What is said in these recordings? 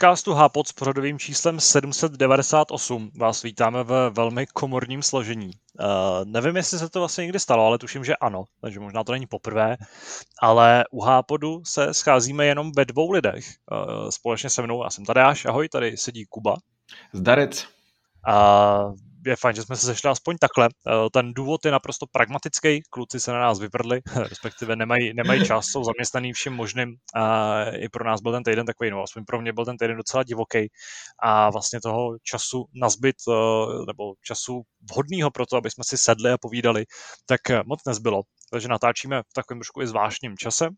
podcastu Hápod s pořadovým číslem 798 vás vítáme ve velmi komorním složení. Uh, nevím, jestli se to vlastně někdy stalo, ale tuším, že ano, takže možná to není poprvé, ale u Hápodu se scházíme jenom ve dvou lidech. Uh, společně se mnou, já jsem Tadeáš, ahoj, tady sedí Kuba. Zdarec. Uh, je fajn, že jsme se sešli aspoň takhle. Eh, ten důvod je naprosto pragmatický, kluci se na nás vyprdli, respektive nemají, nemají čas, jsou zaměstnaný vším možným. A I pro nás byl ten týden takový, no aspoň pro mě byl ten týden docela divoký a vlastně toho času nazbyt, eh, nebo času vhodného pro to, aby jsme si sedli a povídali, tak eh, moc nezbylo. Takže natáčíme v takovém trošku i zvláštním čase.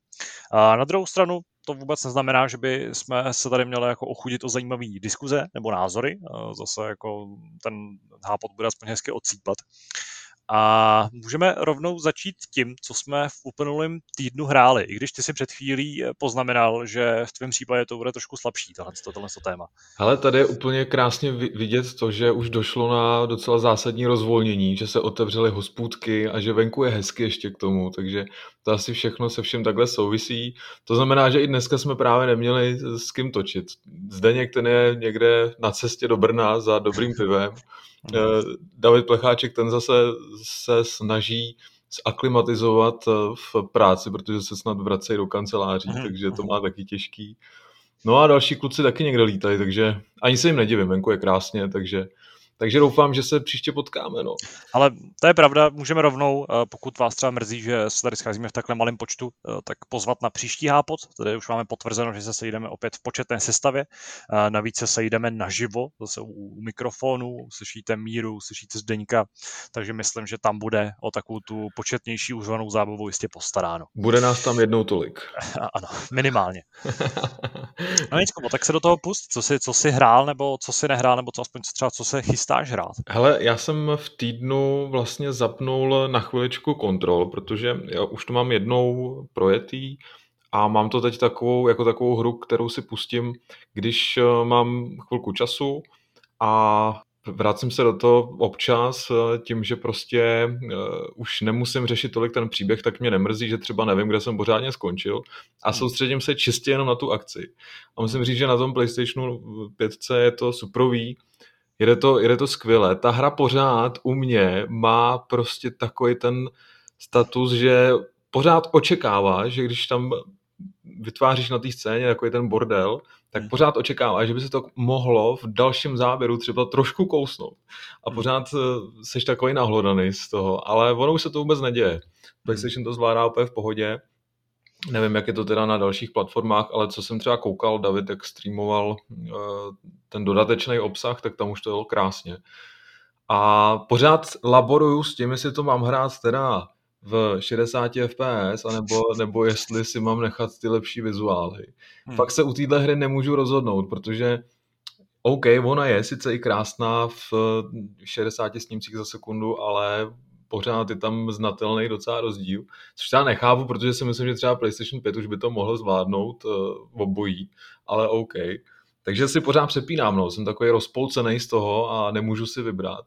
A na druhou stranu to vůbec neznamená, že by jsme se tady měli jako ochudit o zajímavé diskuze nebo názory. Zase jako ten hápot bude aspoň hezky odsýpat. A můžeme rovnou začít tím, co jsme v uplynulém týdnu hráli. I když ty si před chvílí poznamenal, že v tvém případě to bude trošku slabší, tohle, tohle téma. Ale tady je úplně krásně vidět to, že už došlo na docela zásadní rozvolnění, že se otevřely hospůdky a že venku je hezky ještě k tomu, takže to asi všechno se všem takhle souvisí. To znamená, že i dneska jsme právě neměli s kým točit. Zdeněk ten je někde na cestě do Brna za dobrým pivem Eh, David Plecháček ten zase se snaží zaklimatizovat eh, v práci, protože se snad vracejí do kanceláří, mm. takže to má taky těžký. No a další kluci taky někde lítají, takže ani se jim nedivím, venku je krásně, takže takže doufám, že se příště potkáme. No. Ale to je pravda, můžeme rovnou, eh, pokud vás třeba mrzí, že se tady scházíme v takhle malém počtu, eh, tak pozvat na příští hápot. Tady už máme potvrzeno, že se sejdeme opět v početné sestavě. Eh, navíc se sejdeme naživo, zase u mikrofonu, slyšíte míru, slyšíte Zdeňka, takže myslím, že tam bude o takovou tu početnější užvanou zábavu jistě postaráno. Bude nás tam jednou tolik. ano, minimálně. no nic, tak se do toho pust, co jsi, co jsi hrál, nebo co jsi nehrál, nebo co aspoň třeba co se chystá chystáš hrát? Hele, já jsem v týdnu vlastně zapnul na chviličku kontrol, protože já už to mám jednou projetý a mám to teď takovou, jako takovou hru, kterou si pustím, když eh, mám chvilku času a vracím se do toho občas eh, tím, že prostě uh, už nemusím řešit tolik ten příběh, tak mě nemrzí, že třeba nevím, kde jsem pořádně skončil a hmm. soustředím se čistě jenom na tu akci. A musím říct, že na tom PlayStationu 5 je to suprový, jede to, jede to skvěle. Ta hra pořád u mě má prostě takový ten status, že pořád očekává, že když tam vytváříš na té scéně takový ten bordel, tak hmm. pořád očekává, že by se to mohlo v dalším záběru třeba trošku kousnout. A hmm. pořád eh, seš takový nahlodaný z toho, ale ono už se to vůbec neděje. Hmm. PlayStation to zvládá úplně v pohodě Nevím, jak je to teda na dalších platformách, ale co jsem třeba koukal, David, jak streamoval eh, ten dodatečný obsah, tak tam už to bylo krásně. A pořád laboruju s tím, jestli to mám hrát teda v 60 fps, anebo, nebo jestli si mám nechat ty lepší vizuály. Hmm. Fakt se u téhle hry nemůžu rozhodnout, protože OK, ona je sice i krásná v 60 snímcích za sekundu, ale pořád je tam znatelný docela rozdíl, což já nechápu, protože si myslím, že třeba PlayStation 5 už by to mohlo zvládnout uh, obojí, ale OK. Takže si pořád přepínám, no. jsem takový rozpolcený z toho a nemůžu si vybrat,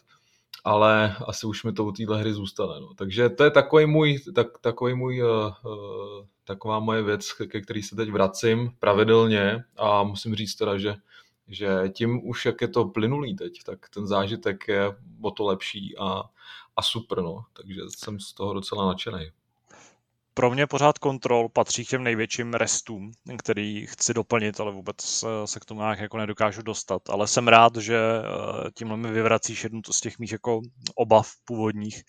ale asi už mi to u téhle hry zůstane. No. Takže to je takový můj, tak, takový můj uh, uh, taková moje věc, ke který se teď vracím pravidelně a musím říct teda, že že tím už, jak je to plynulý teď, tak ten zážitek je o to lepší a, a super, no. Takže jsem z toho docela nadšený pro mě pořád kontrol patří k těm největším restům, který chci doplnit, ale vůbec se k tomu nějak jako nedokážu dostat. Ale jsem rád, že eh, tímhle mi vyvracíš jednu z těch mých jako obav původních,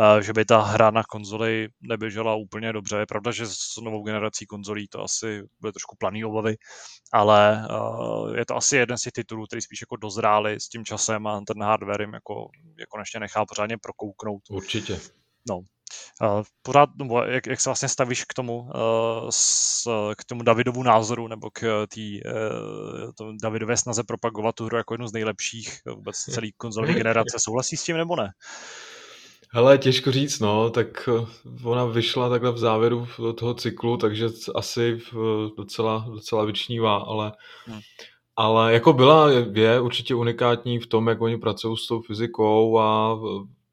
eh, že by ta hra na konzoli neběžela úplně dobře. Je pravda, že s novou generací konzolí to asi bude trošku planý obavy, ale eh, je to asi jeden z těch titulů, který spíš jako dozráli s tím časem a ten hardware jim jako, jako nechá pořádně prokouknout. Určitě. No, pořád, nebo jak, jak se vlastně stavíš k tomu, uh, s, k tomu Davidovu názoru, nebo k té uh, Davidové snaze propagovat tu hru jako jednu z nejlepších vůbec celý konzolní generace. Souhlasí s tím nebo ne? Hele, těžko říct, no, tak ona vyšla takhle v závěru toho cyklu, takže asi docela, docela vyčnívá, ale, hmm. ale jako byla, je určitě unikátní v tom, jak oni pracují s tou fyzikou a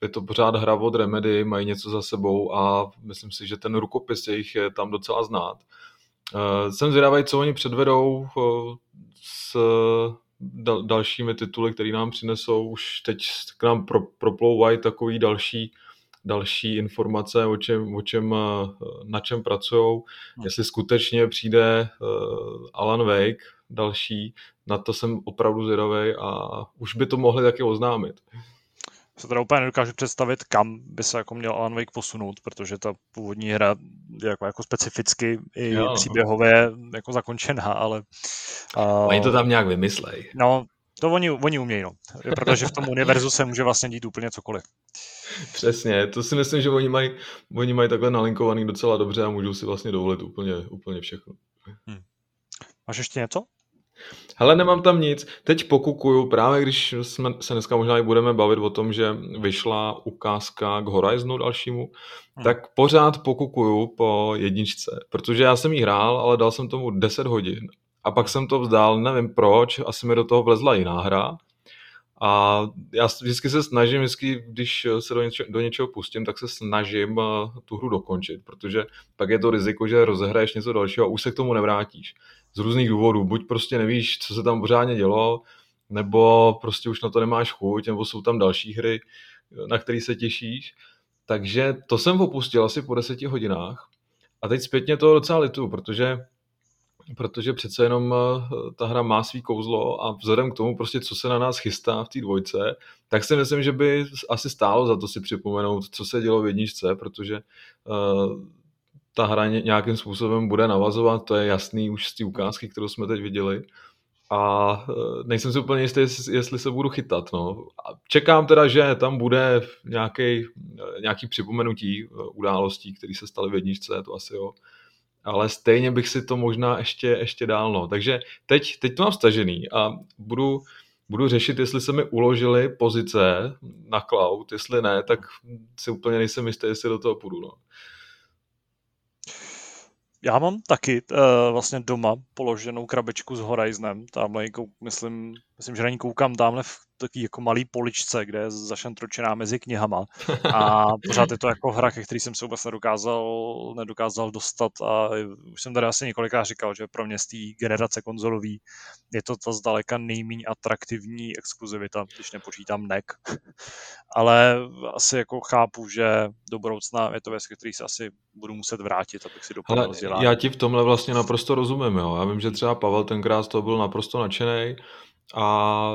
je to pořád hra od Remedy, mají něco za sebou a myslím si, že ten rukopis jejich je tam docela znát. Uh, jsem zvědavý, co oni předvedou uh, s dal, dalšími tituly, které nám přinesou, už teď k nám pro, proplouvají takový další další informace, o čem, o čem, na čem pracují. Hmm. Jestli skutečně přijde Alan Wake další, na to jsem opravdu zvědavý a už by to mohli taky oznámit se teda úplně nedokážu představit, kam by se jako měl Alan Wake posunout, protože ta původní hra je jako, jako specificky i jo. No. příběhově jako zakončená, ale... Uh, oni to tam nějak vymyslej. No, to oni, oni umějí, no. Protože v tom univerzu se může vlastně dít úplně cokoliv. Přesně, to si myslím, že oni mají, oni mají takhle nalinkovaný docela dobře a můžou si vlastně dovolit úplně, úplně všechno. Hmm. Máš ještě něco? Hele, nemám tam nic. Teď pokukuju, právě když jsme se dneska možná i budeme bavit o tom, že vyšla ukázka k Horizonu dalšímu, hmm. tak pořád pokukuju po jedničce, protože já jsem jí hrál, ale dal jsem tomu 10 hodin a pak jsem to vzdál, nevím proč, asi mi do toho vlezla jiná hra a já vždycky se snažím, vždycky, když se do něčeho, do něčeho pustím, tak se snažím uh, tu hru dokončit, protože pak je to riziko, že rozehraješ něco dalšího a už se k tomu nevrátíš. Z různých důvodů. Buď prostě nevíš, co se tam pořádně dělo, nebo prostě už na to nemáš chuť, nebo jsou tam další hry, na které se těšíš. Takže to jsem opustil asi po deseti hodinách. A teď zpětně to docela litu, protože protože přece jenom eh, ta hra má svý kouzlo a vzhledem k tomu, prostě, co se na nás chystá v té dvojce, tak si myslím, že by asi stálo za to si připomenout, co se dělo v jedničce, protože uh, ta hra nějakým způsobem bude navazovat, to je jasný už z té ukázky, kterou jsme teď viděli. A uh, nejsem si úplně jistý, jestli se budu chytat. No. A čekám teda, že tam bude nějaký, nějaký připomenutí událostí, které se staly v jedničce, to asi jo ale stejně bych si to možná ještě, ještě dál. No. Takže teď, teď to mám stažený a budu, budu řešit, jestli se mi uložily pozice na cloud, jestli ne, tak si úplně nejsem jistý, jestli do toho půjdu. No. Já mám taky uh, vlastně doma položenou krabičku s Horizonem. Tamhle, myslím, myslím, že na ní koukám tamhle v takový jako malý poličce, kde je zašantročená mezi knihama. A pořád je to jako hra, ke který jsem se vůbec nedokázal, nedokázal dostat a už jsem tady asi několikrát říkal, že pro mě z té generace konzolový je to ta zdaleka nejméně atraktivní exkluzivita, když nepočítám NEC. Ale asi jako chápu, že do budoucna je to věc, který se asi budu muset vrátit, abych si doplnil vzdělání. Já ti v tomhle vlastně naprosto rozumím. Jo. Já vím, že třeba Pavel tenkrát to byl naprosto nadšený, a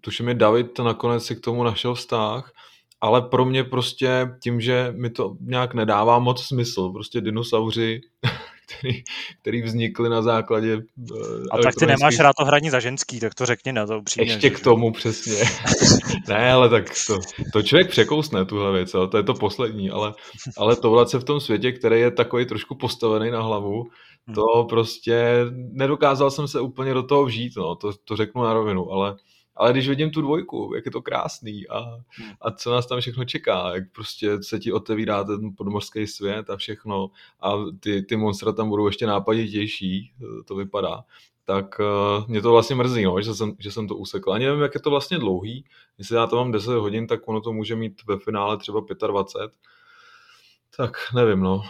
tuším je David nakonec si k tomu našel vztah, ale pro mě prostě tím, že mi to nějak nedává moc smysl, prostě dinosauři, který, který vznikly na základě eh, A tak ty nemáš rád to hraní za ženský, tak to řekni na to upřímně. Ještě k tomu přesně. ne, ale tak to, to člověk překousne tuhle věc, ale to je to poslední, ale, ale tohle se v tom světě, který je takový trošku postavený na hlavu. To prostě nedokázal jsem se úplně do toho vžít, no, to, to řeknu na rovinu, ale, ale když vidím tu dvojku, jak je to krásný a, hmm. a co nás tam všechno čeká, jak prostě se ti otevírá ten podmořský svět a všechno a ty, ty monstra tam budou ještě nápaditější, to vypadá, tak uh, mě to vlastně mrzí, no, že, jsem, že jsem to usekl. Ani nevím, jak je to vlastně dlouhý. Jestli já to mám 10 hodin, tak ono to může mít ve finále třeba 25. Tak nevím, no.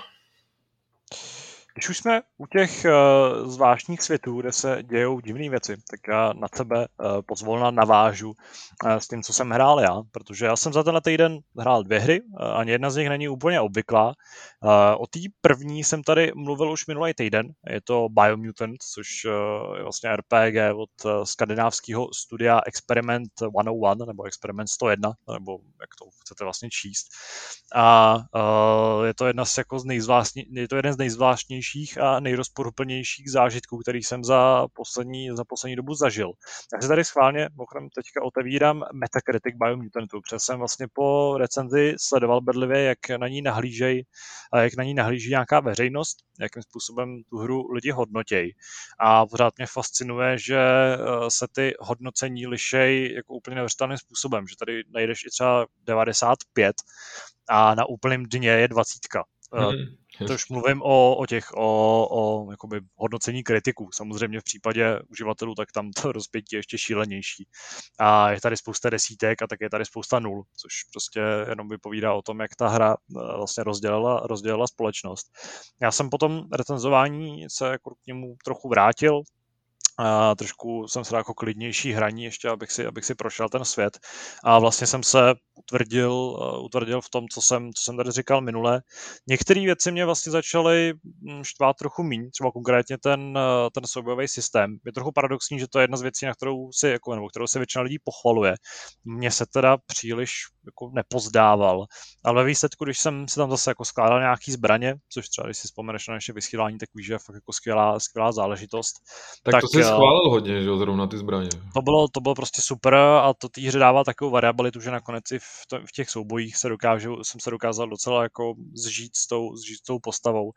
Když už jsme u těch uh, zvláštních světů, kde se dějou divné věci, tak já na tebe uh, pozvolna navážu uh, s tím, co jsem hrál já, protože já jsem za tenhle týden hrál dvě hry, uh, ani jedna z nich není úplně obvyklá. Uh, o té první jsem tady mluvil už minulý týden, je to Biomutant, což uh, je vlastně RPG od uh, skandinávského studia Experiment 101, nebo Experiment 101, nebo jak to chcete vlastně číst. A uh, je to jedna z, jako z je to jeden z nejzvláštnějších nejtemnějších a nejrozporuplnějších zážitků, který jsem za poslední, za poslední dobu zažil. Se tady schválně, mokrem teďka otevírám Metacritic Biomutantu, protože jsem vlastně po recenzi sledoval bedlivě, jak na ní nahlížej, jak na ní nahlíží nějaká veřejnost, jakým způsobem tu hru lidi hodnotějí. A pořád mě fascinuje, že eh, se ty hodnocení lišej jako úplně neuvěřitelným způsobem, že tady najdeš i třeba 95 a na úplném dně je 20. Mm-hmm. To už mluvím o, o těch, o, o jakoby hodnocení kritiků. Samozřejmě v případě uživatelů, tak tam to rozpětí je ještě šílenější. A je tady spousta desítek a tak je tady spousta nul, což prostě jenom vypovídá o tom, jak ta hra eh, vlastně rozdělila, rozdělila společnost. Já jsem potom recenzování se jako k němu trochu vrátil, a trošku jsem se jako klidnější hraní ještě, abych si, abych si prošel ten svět. A vlastně jsem se utvrdil, uh, utvrdil v tom, co jsem, co jsem tady říkal minule. Některé věci mě vlastně začaly hm, štvát trochu míň, třeba konkrétně ten, uh, ten soubojový systém. Je trochu paradoxní, že to je jedna z věcí, na kterou si, jako, nebo kterou se většina lidí pochvaluje. Mně se teda příliš jako nepozdával, ale ve výsledku, když jsem si tam zase jako skládal nějaký zbraně, což třeba když si vzpomeneš na naše vysílání, tak víš, že je fakt jako skvělá, skvělá záležitost. Tak, tak to si schválil hodně, že zrovna ty zbraně. To bylo, to bylo prostě super a to té hře dává takovou variabilitu, že nakonec i v, to, v těch soubojích se dokážu, jsem se dokázal docela jako zžít s tou, zžít s tou postavou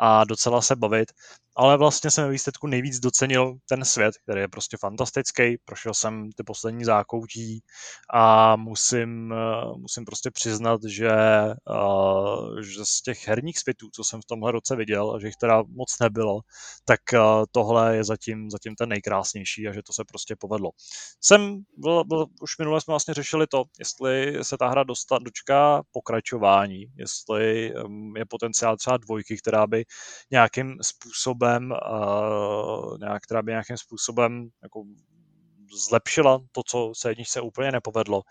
a docela se bavit ale vlastně jsem ve výsledku nejvíc docenil ten svět, který je prostě fantastický. Prošel jsem ty poslední zákoutí a musím, eh, musím prostě přiznat, že, uh, že z těch herních světů, co jsem v tomhle roce viděl, a že jich teda moc nebylo, tak uh, tohle je zatím, zatím ten nejkrásnější a že to se prostě povedlo. Jsem, byl, byl, už minule jsme vlastně řešili to, jestli se ta hra dostat, dočká pokračování, jestli je potenciál třeba dvojky, která by nějakým způsobem způsobem, nějak, která by nějakým způsobem jako zlepšila to, co se jedničce úplně nepovedlo.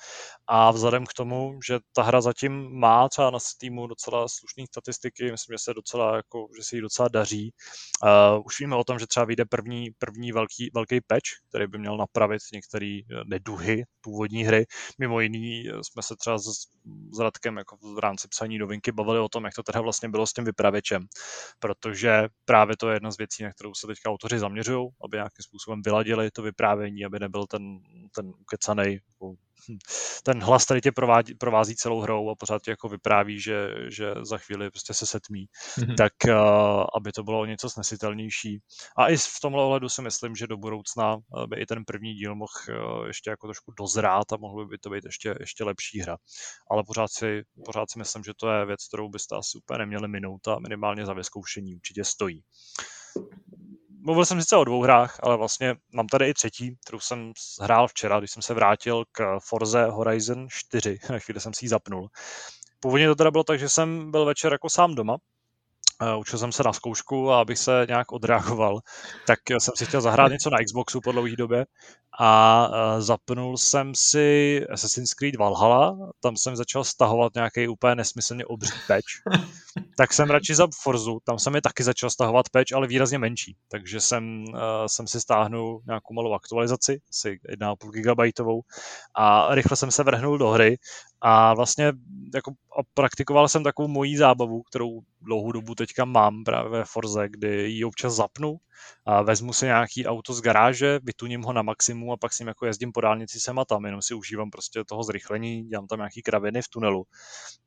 A vzhledem k tomu, že ta hra zatím má třeba na Steamu docela slušné statistiky, myslím, že se docela, jako, že se jí docela daří. Uh, už víme o tom, že třeba vyjde první, první velký, velký patch, který by měl napravit některé neduhy původní hry. Mimo jiný jsme se třeba s, s Radkem jako v rámci psaní novinky bavili o tom, jak to teda vlastně bylo s tím vypravěčem, protože právě to je jedna z věcí, na kterou se teďka autoři zaměřují, aby nějakým způsobem vyladili to vyprávění, aby nebyl ten, ten ukecanej jako ten hlas tady tě provádí, provází celou hrou a pořád tě jako vypráví, že, že za chvíli prostě se setmí, mm-hmm. tak uh, aby to bylo něco snesitelnější. A i v tomhle ohledu si myslím, že do budoucna by i ten první díl mohl uh, ještě jako trošku dozrát a mohlo by to být ještě, ještě lepší hra. Ale pořád si, pořád si myslím, že to je věc, kterou byste asi úplně neměli minout a minimálně za vyzkoušení určitě stojí mluvil jsem sice o dvou hrách, ale vlastně mám tady i třetí, kterou jsem hrál včera, když jsem se vrátil k Forze Horizon 4, na chvíli jsem si ji zapnul. Původně to teda bylo tak, že jsem byl večer jako sám doma, učil jsem se na zkoušku a abych se nějak odreagoval, tak jsem si chtěl zahrát něco na Xboxu po dlouhé době a zapnul jsem si Assassin's Creed Valhalla, tam jsem začal stahovat nějaký úplně nesmyslně obří patch, tak jsem radši za Forzu, tam jsem je taky začal stahovat patch, ale výrazně menší, takže jsem, uh, jsem si stáhnul nějakou malou aktualizaci, asi 1,5 gigabajtovou a rychle jsem se vrhnul do hry. A vlastně jako a praktikoval jsem takovou mojí zábavu, kterou dlouhou dobu teďka mám právě ve Forze, kdy ji občas zapnu a vezmu si nějaký auto z garáže, vytuním ho na maximum a pak s ním jako jezdím po dálnici sem a tam, jenom si užívám prostě toho zrychlení, dělám tam nějaký kraviny v tunelu.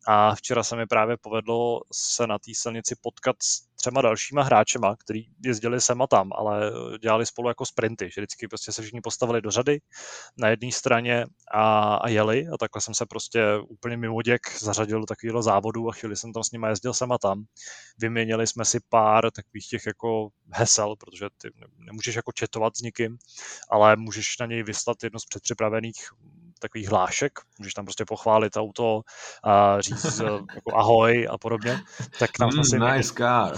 A včera se mi právě povedlo se na té silnici potkat s třema dalšíma hráčema, kteří jezdili sem a tam, ale dělali spolu jako sprinty, že vždycky prostě se všichni postavili do řady na jedné straně a, a jeli a takhle jsem se prostě úplně mimo děk zařadil do takového závodu a chvíli jsem tam s nimi jezdil sem a tam. Vyměnili jsme si pár takových těch jako hesel, protože ty nemůžeš jako četovat s nikým, ale můžeš na něj vyslat jedno z předpřipravených takových hlášek, můžeš tam prostě pochválit auto a říct jako ahoj a podobně. Tak tam mm, si nice car.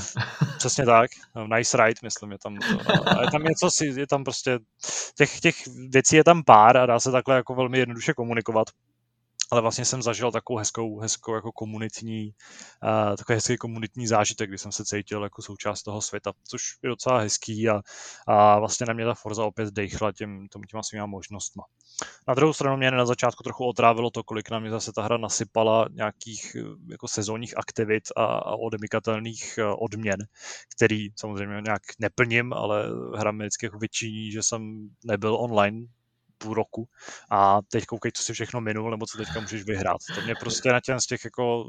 Přesně tak, nice ride, myslím, je tam, a je tam něco, je tam prostě, těch, těch věcí je tam pár a dá se takhle jako velmi jednoduše komunikovat ale vlastně jsem zažil takovou hezkou, hezkou jako komunitní, uh, takový hezký komunitní zážitek, kdy jsem se cítil jako součást toho světa, což je docela hezký a, a vlastně na mě ta Forza opět dejchla těm, těm těma svýma možnostma. Na druhou stranu mě na začátku trochu otrávilo to, kolik na mě zase ta hra nasypala nějakých jako sezónních aktivit a, a odemikatelných e, odměn, který samozřejmě nějak neplním, ale hra mi vždycky jako vyčiní, že jsem nebyl online půl roku a teď koukej, co si všechno minul, nebo co teďka můžeš vyhrát. To mě prostě na těm z těch jako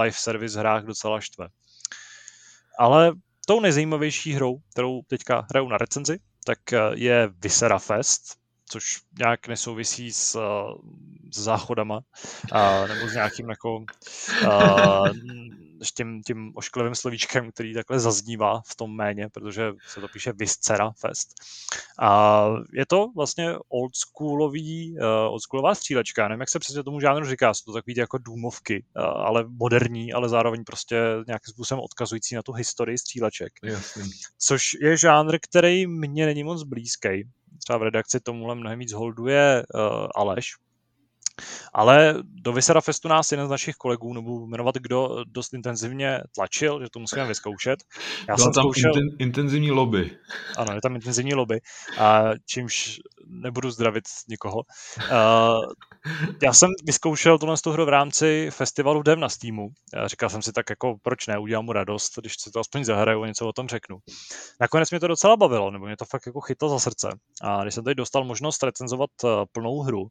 live service hrách docela štve. Ale tou nejzajímavější hrou, kterou teďka hraju na recenzi, tak eh, je Visera Fest, což nějak nesouvisí s, s záchodama, a, nebo s nějakým jako a, tím, tím ošklivým slovíčkem, který takhle zaznívá v tom méně, protože se to píše Viscera Fest. A je to vlastně oldschoolový, uh, oldschoolová střílečka, nevím, jak se přesně tomu žánru říká, jsou to takový jako důmovky, uh, ale moderní, ale zároveň prostě nějakým způsobem odkazující na tu historii stříleček. Jasný. Což je žánr, který mně není moc blízký. Třeba v redakci tomuhle mnohem víc holduje uh, Aleš, ale do Visera Festu nás jeden z našich kolegů, nebo jmenovat kdo, dost intenzivně tlačil, že to musíme vyzkoušet. Já Byla jsem tam zkoušel... inten, intenzivní lobby. Ano, je tam intenzivní lobby, a čímž nebudu zdravit nikoho. Uh, já jsem vyzkoušel tuhle hru v rámci festivalu Dev na Steamu. Já říkal jsem si tak jako, proč ne, udělám mu radost, když si to aspoň zahraju a něco o tom řeknu. Nakonec mě to docela bavilo, nebo mě to fakt jako chytlo za srdce. A když jsem tady dostal možnost recenzovat plnou hru,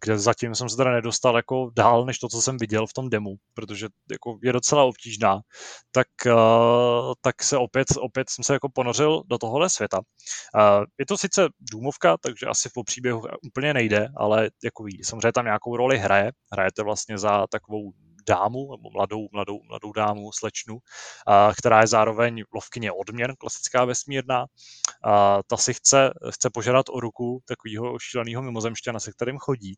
kde zatím jsem se teda nedostal jako dál, než to, co jsem viděl v tom demo, protože jako je docela obtížná, tak, tak se opět, opět jsem se jako ponořil do tohohle světa. Je to sice důmovka, takže asi po příběhu úplně nejde, ale jako ví, samozřejmě tam nějakou roli hraje. Hrajete vlastně za takovou dámu, nebo mladou, mladou, mladou dámu, slečnu, která je zároveň lovkyně odměn, klasická vesmírná. Ta si chce, chce požádat o ruku takového šíleného mimozemšťana, se kterým chodí.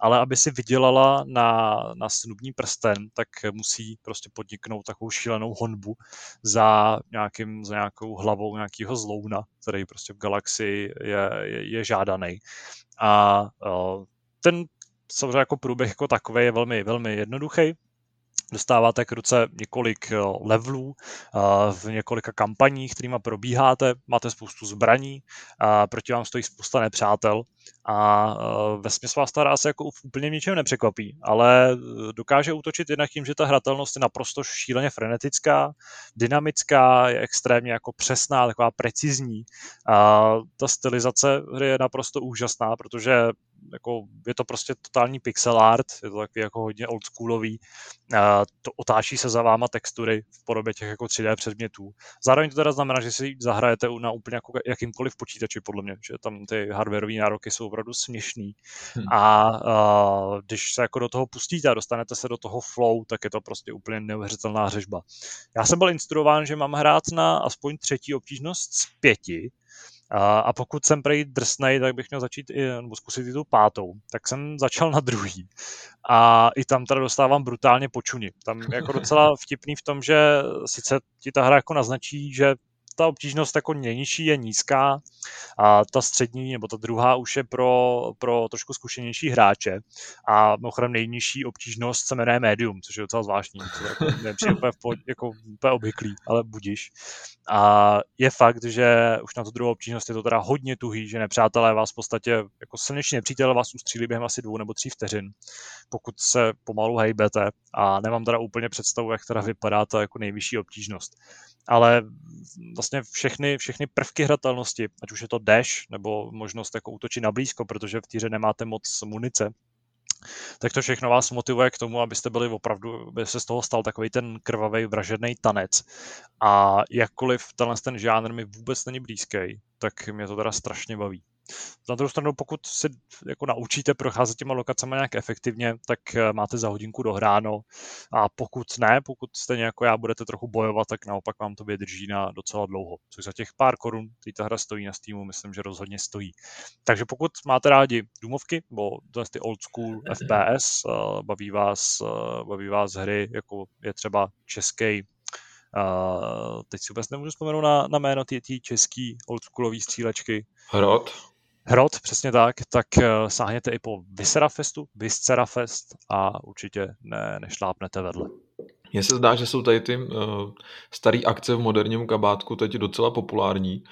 Ale aby si vydělala na, na snubní prsten, tak musí prostě podniknout takovou šílenou honbu za, nějakým, za nějakou hlavou nějakého zlouna, který prostě v galaxii je, je, je žádaný. A ten samozřejmě jako průběh jako takový je velmi, velmi jednoduchý dostáváte k ruce několik eh, levelů eh, v několika kampaních, kterými probíháte, máte spoustu zbraní, a proti vám stojí spousta nepřátel a eh, ve smyslu vás ta ráse jako úplně ničem nepřekvapí, ale dokáže útočit jednak tím, že ta hratelnost je naprosto šíleně frenetická, dynamická, je extrémně jako přesná, taková precizní. A ta stylizace hry je naprosto úžasná, protože jako je to prostě totální pixel art, je to takový jako hodně oldschoolový, to otáčí se za váma textury v podobě těch jako 3D předmětů. Zároveň to teda znamená, že si zahrajete na úplně jako jakýmkoliv počítači, podle mě, že tam ty hardwareové nároky jsou opravdu směšný. Hmm. A, a když se jako do toho pustíte a dostanete se do toho flow, tak je to prostě úplně neuvěřitelná řežba. Já jsem byl instruován, že mám hrát na aspoň třetí obtížnost z pěti, a, a pokud jsem prej drsnej, tak bych měl začít i, nebo zkusit i tu pátou. Tak jsem začal na druhý. A i tam teda dostávám brutálně počuny. Tam jako docela vtipný v tom, že sice ti ta hra jako naznačí, že ta obtížnost jako nejnižší je nízká a ta střední nebo ta druhá už je pro, pro trošku zkušenější hráče. A mimochodem nejnižší obtížnost se jmenuje Medium, což je docela zvláštní, to jako nepřijde úplně, jako úplně obvyklý, ale budíš. A je fakt, že už na tu druhou obtížnost je to teda hodně tuhý, že nepřátelé vás v podstatě, jako silnější nepřítel vás ustřílí během asi dvou nebo tří vteřin, pokud se pomalu hejbete. A nemám teda úplně představu, jak teda vypadá ta jako nejvyšší obtížnost ale vlastně všechny, všechny prvky hratelnosti, ať už je to dash nebo možnost jako útočit na blízko, protože v týře nemáte moc munice, tak to všechno vás motivuje k tomu, abyste byli opravdu, aby se z toho stal takový ten krvavý vražedný tanec. A jakkoliv tenhle ten žánr mi vůbec není blízký, tak mě to teda strašně baví. Na druhou stranu, pokud si jako naučíte procházet těma lokacemi nějak efektivně, tak eh, máte za hodinku dohráno. A pokud ne, pokud stejně jako já budete trochu bojovat, tak naopak vám to vydrží na docela dlouho. Což za těch pár korun, který ta hra stojí na Steamu, myslím, že rozhodně stojí. Takže pokud máte rádi důmovky, nebo ty old school FPS, eh, baví vás, eh, baví vás hry, jako je třeba český Uh, teď si vůbec nemůžu vzpomenout na, na jméno té české oldschoolový střílečky. Hrot. Hrot, přesně tak, tak uh, sáhněte i po Festu, Viscera Fest a určitě ne, nešlápnete vedle. Mně se zdá, že jsou tady ty uh, staré akce v moderním kabátku teď docela populární.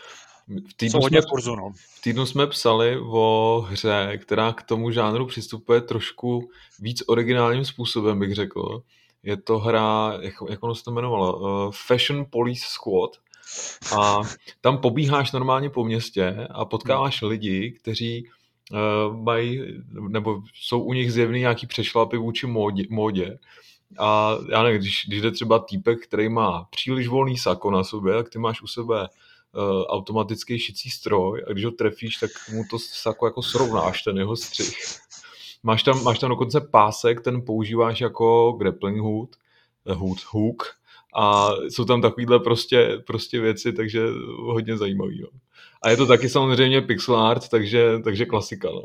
V týdnu, jsme, kurzu, no. v týdnu jsme psali o hře, která k tomu žánru přistupuje trošku víc originálním způsobem, bych řekl. Je to hra, jak, jak ono se to jmenovalo? Uh, Fashion Police Squad. A tam pobíháš normálně po městě a potkáváš lidi, kteří uh, mají, nebo jsou u nich zjevný nějaký přešlapy vůči módě, módě. A já nevím, když, když jde třeba týpek, který má příliš volný sako na sobě, tak ty máš u sebe uh, automatický šicí stroj a když ho trefíš, tak mu to sako jako srovnáš, ten jeho střih. Máš tam, máš tam dokonce pásek, ten používáš jako grappling hood, Hood, Hook a jsou tam takovýhle prostě, prostě věci, takže hodně zajímavý. No. A je to taky samozřejmě pixel art, takže, takže klasika. No.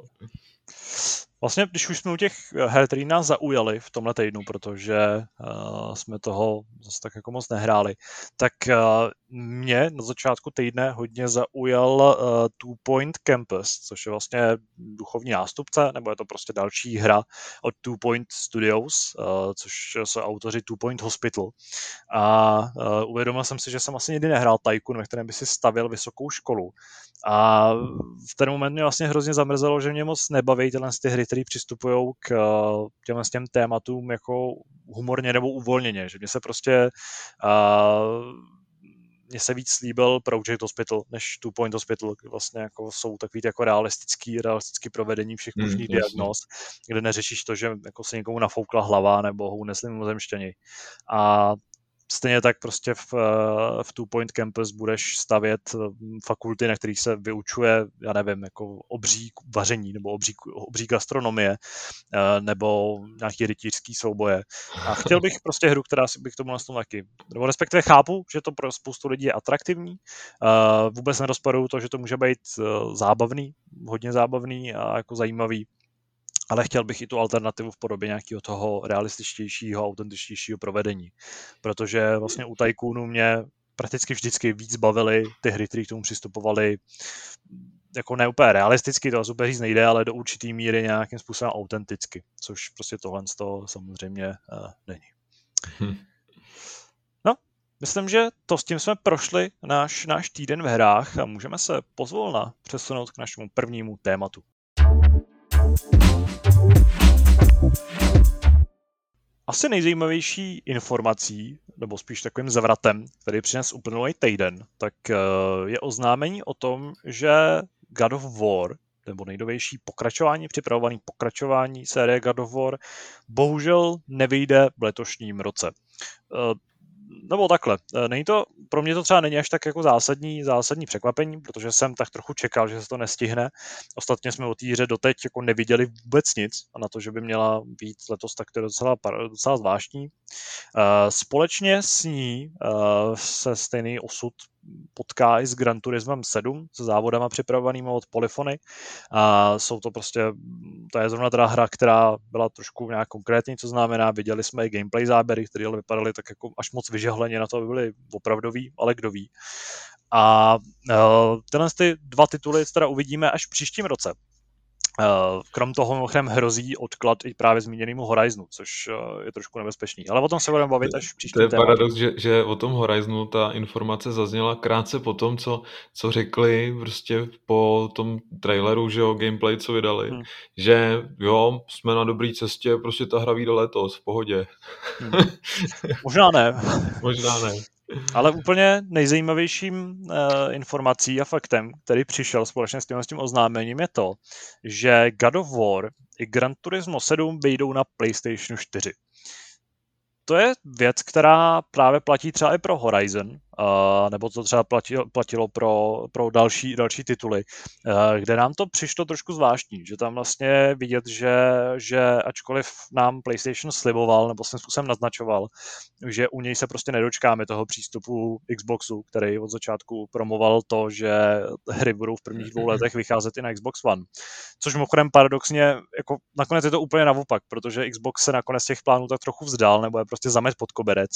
Vlastně, když už jsme u těch her, které nás zaujaly v tomhle týdnu, protože uh, jsme toho zase tak jako moc nehráli, tak uh, mě na začátku týdne hodně zaujal uh, Two Point Campus, což je vlastně duchovní nástupce, nebo je to prostě další hra od Two Point Studios, uh, což jsou autoři Two Point Hospital. A uh, uvědomil jsem si, že jsem asi nikdy nehrál Tycoon, ve kterém by si stavil vysokou školu. A v ten moment mě vlastně hrozně zamrzelo, že mě moc nebaví tyhle ty hry, které přistupují k těm, těm tématům jako humorně nebo uvolněně, že mě se prostě uh, mně se víc líbil Project Hospital než Two Point Hospital, kde vlastně jako jsou takový jako realistický, realistický provedení všech hmm, možných hmm, diagnóz, kde neřešíš to, že jako se někomu nafoukla hlava nebo ho unesli mimozemštěni. A Stejně tak prostě v, eh, v Two Point Campus budeš stavět eh, fakulty, na kterých se vyučuje, já nevím, jako obří vaření nebo obří, obří gastronomie eh, nebo nějaký rytířský souboje. A chtěl bych prostě hru, která si bych tomu nastavil taky. Nebo respektive chápu, že to pro spoustu lidí je atraktivní. Vůbec nerozporuju to, že to může být zábavný, hodně zábavný a jako zajímavý ale chtěl bych i tu alternativu v podobě nějakého toho realističtějšího, autentičtějšího provedení. Protože vlastně u Tycoonu mě prakticky vždycky víc bavily ty hry, které k tomu přistupovaly jako ne úplně realisticky, to super říct nejde, ale do určitý míry nějakým způsobem autenticky, což prostě tohle z toho samozřejmě uh, není. Hm. No, myslím, že to s tím jsme prošli náš, náš týden v hrách a můžeme se pozvolna přesunout k našemu prvnímu tématu. Asi nejzajímavější informací, nebo spíš takovým zvratem, který přines uplynulý týden, tak eh, je oznámení o tom, že God of War, nebo nejdovější pokračování, připravovaný pokračování série God of War, bohužel nevyjde v letošním roce. Nebo takhle, e, není to, pro mě to třeba není až tak jako zásadní, zásadní překvapení, protože jsem tak trochu čekal, že se to nestihne. Ostatně jsme o té doteď jako neviděli vůbec nic a na to, že by měla být letos, tak to je docela, docela zvláštní. E, společně s ní e, se stejný osud potká i s Gran Turismem 7, se závodama připravovanými od Polyfony. A jsou to prostě, to je zrovna teda hra, která byla trošku nějak konkrétní, co znamená, viděli jsme i gameplay záběry, které vypadaly tak jako až moc vyžehleně na to, aby byly opravdový, ale kdo ví. A uh, tyhle ty dva tituly teda uvidíme až v příštím roce. Eh, krom toho mimochodem hrozí odklad i právě zmíněnému Horizonu, což eh, je trošku nebezpečný. Ale o tom se budeme bavit až příští To je tématu. paradox, že, že o tom Horizonu ta informace zazněla krátce po tom, co, co řekli prostě po tom traileru, že jo, gameplay, co vydali, hmm. že jo, jsme na dobré cestě, prostě ta hra vyjde letos, v pohodě. Hmm. Možná ne. Možná ne. Ale úplně nejzajímavějším uh, informací a faktem, který přišel společně s tím, s tím oznámením, je to, že God of War i Gran Turismo 7 vyjdou na PlayStation 4 to je věc, která právě platí třeba i pro Horizon, uh, nebo to třeba platilo, platilo pro, pro další, další tituly, uh, kde nám to přišlo trošku zvláštní, že tam vlastně vidět, že, že ačkoliv nám PlayStation sliboval nebo svým způsobem naznačoval, že u něj se prostě nedočkáme toho přístupu Xboxu, který od začátku promoval to, že hry budou v prvních dvou letech vycházet i na Xbox One. Což mimochodem paradoxně, jako nakonec je to úplně naopak, protože Xbox se nakonec těch plánů tak trochu vzdál, nebo je prostě zamet pod koberec.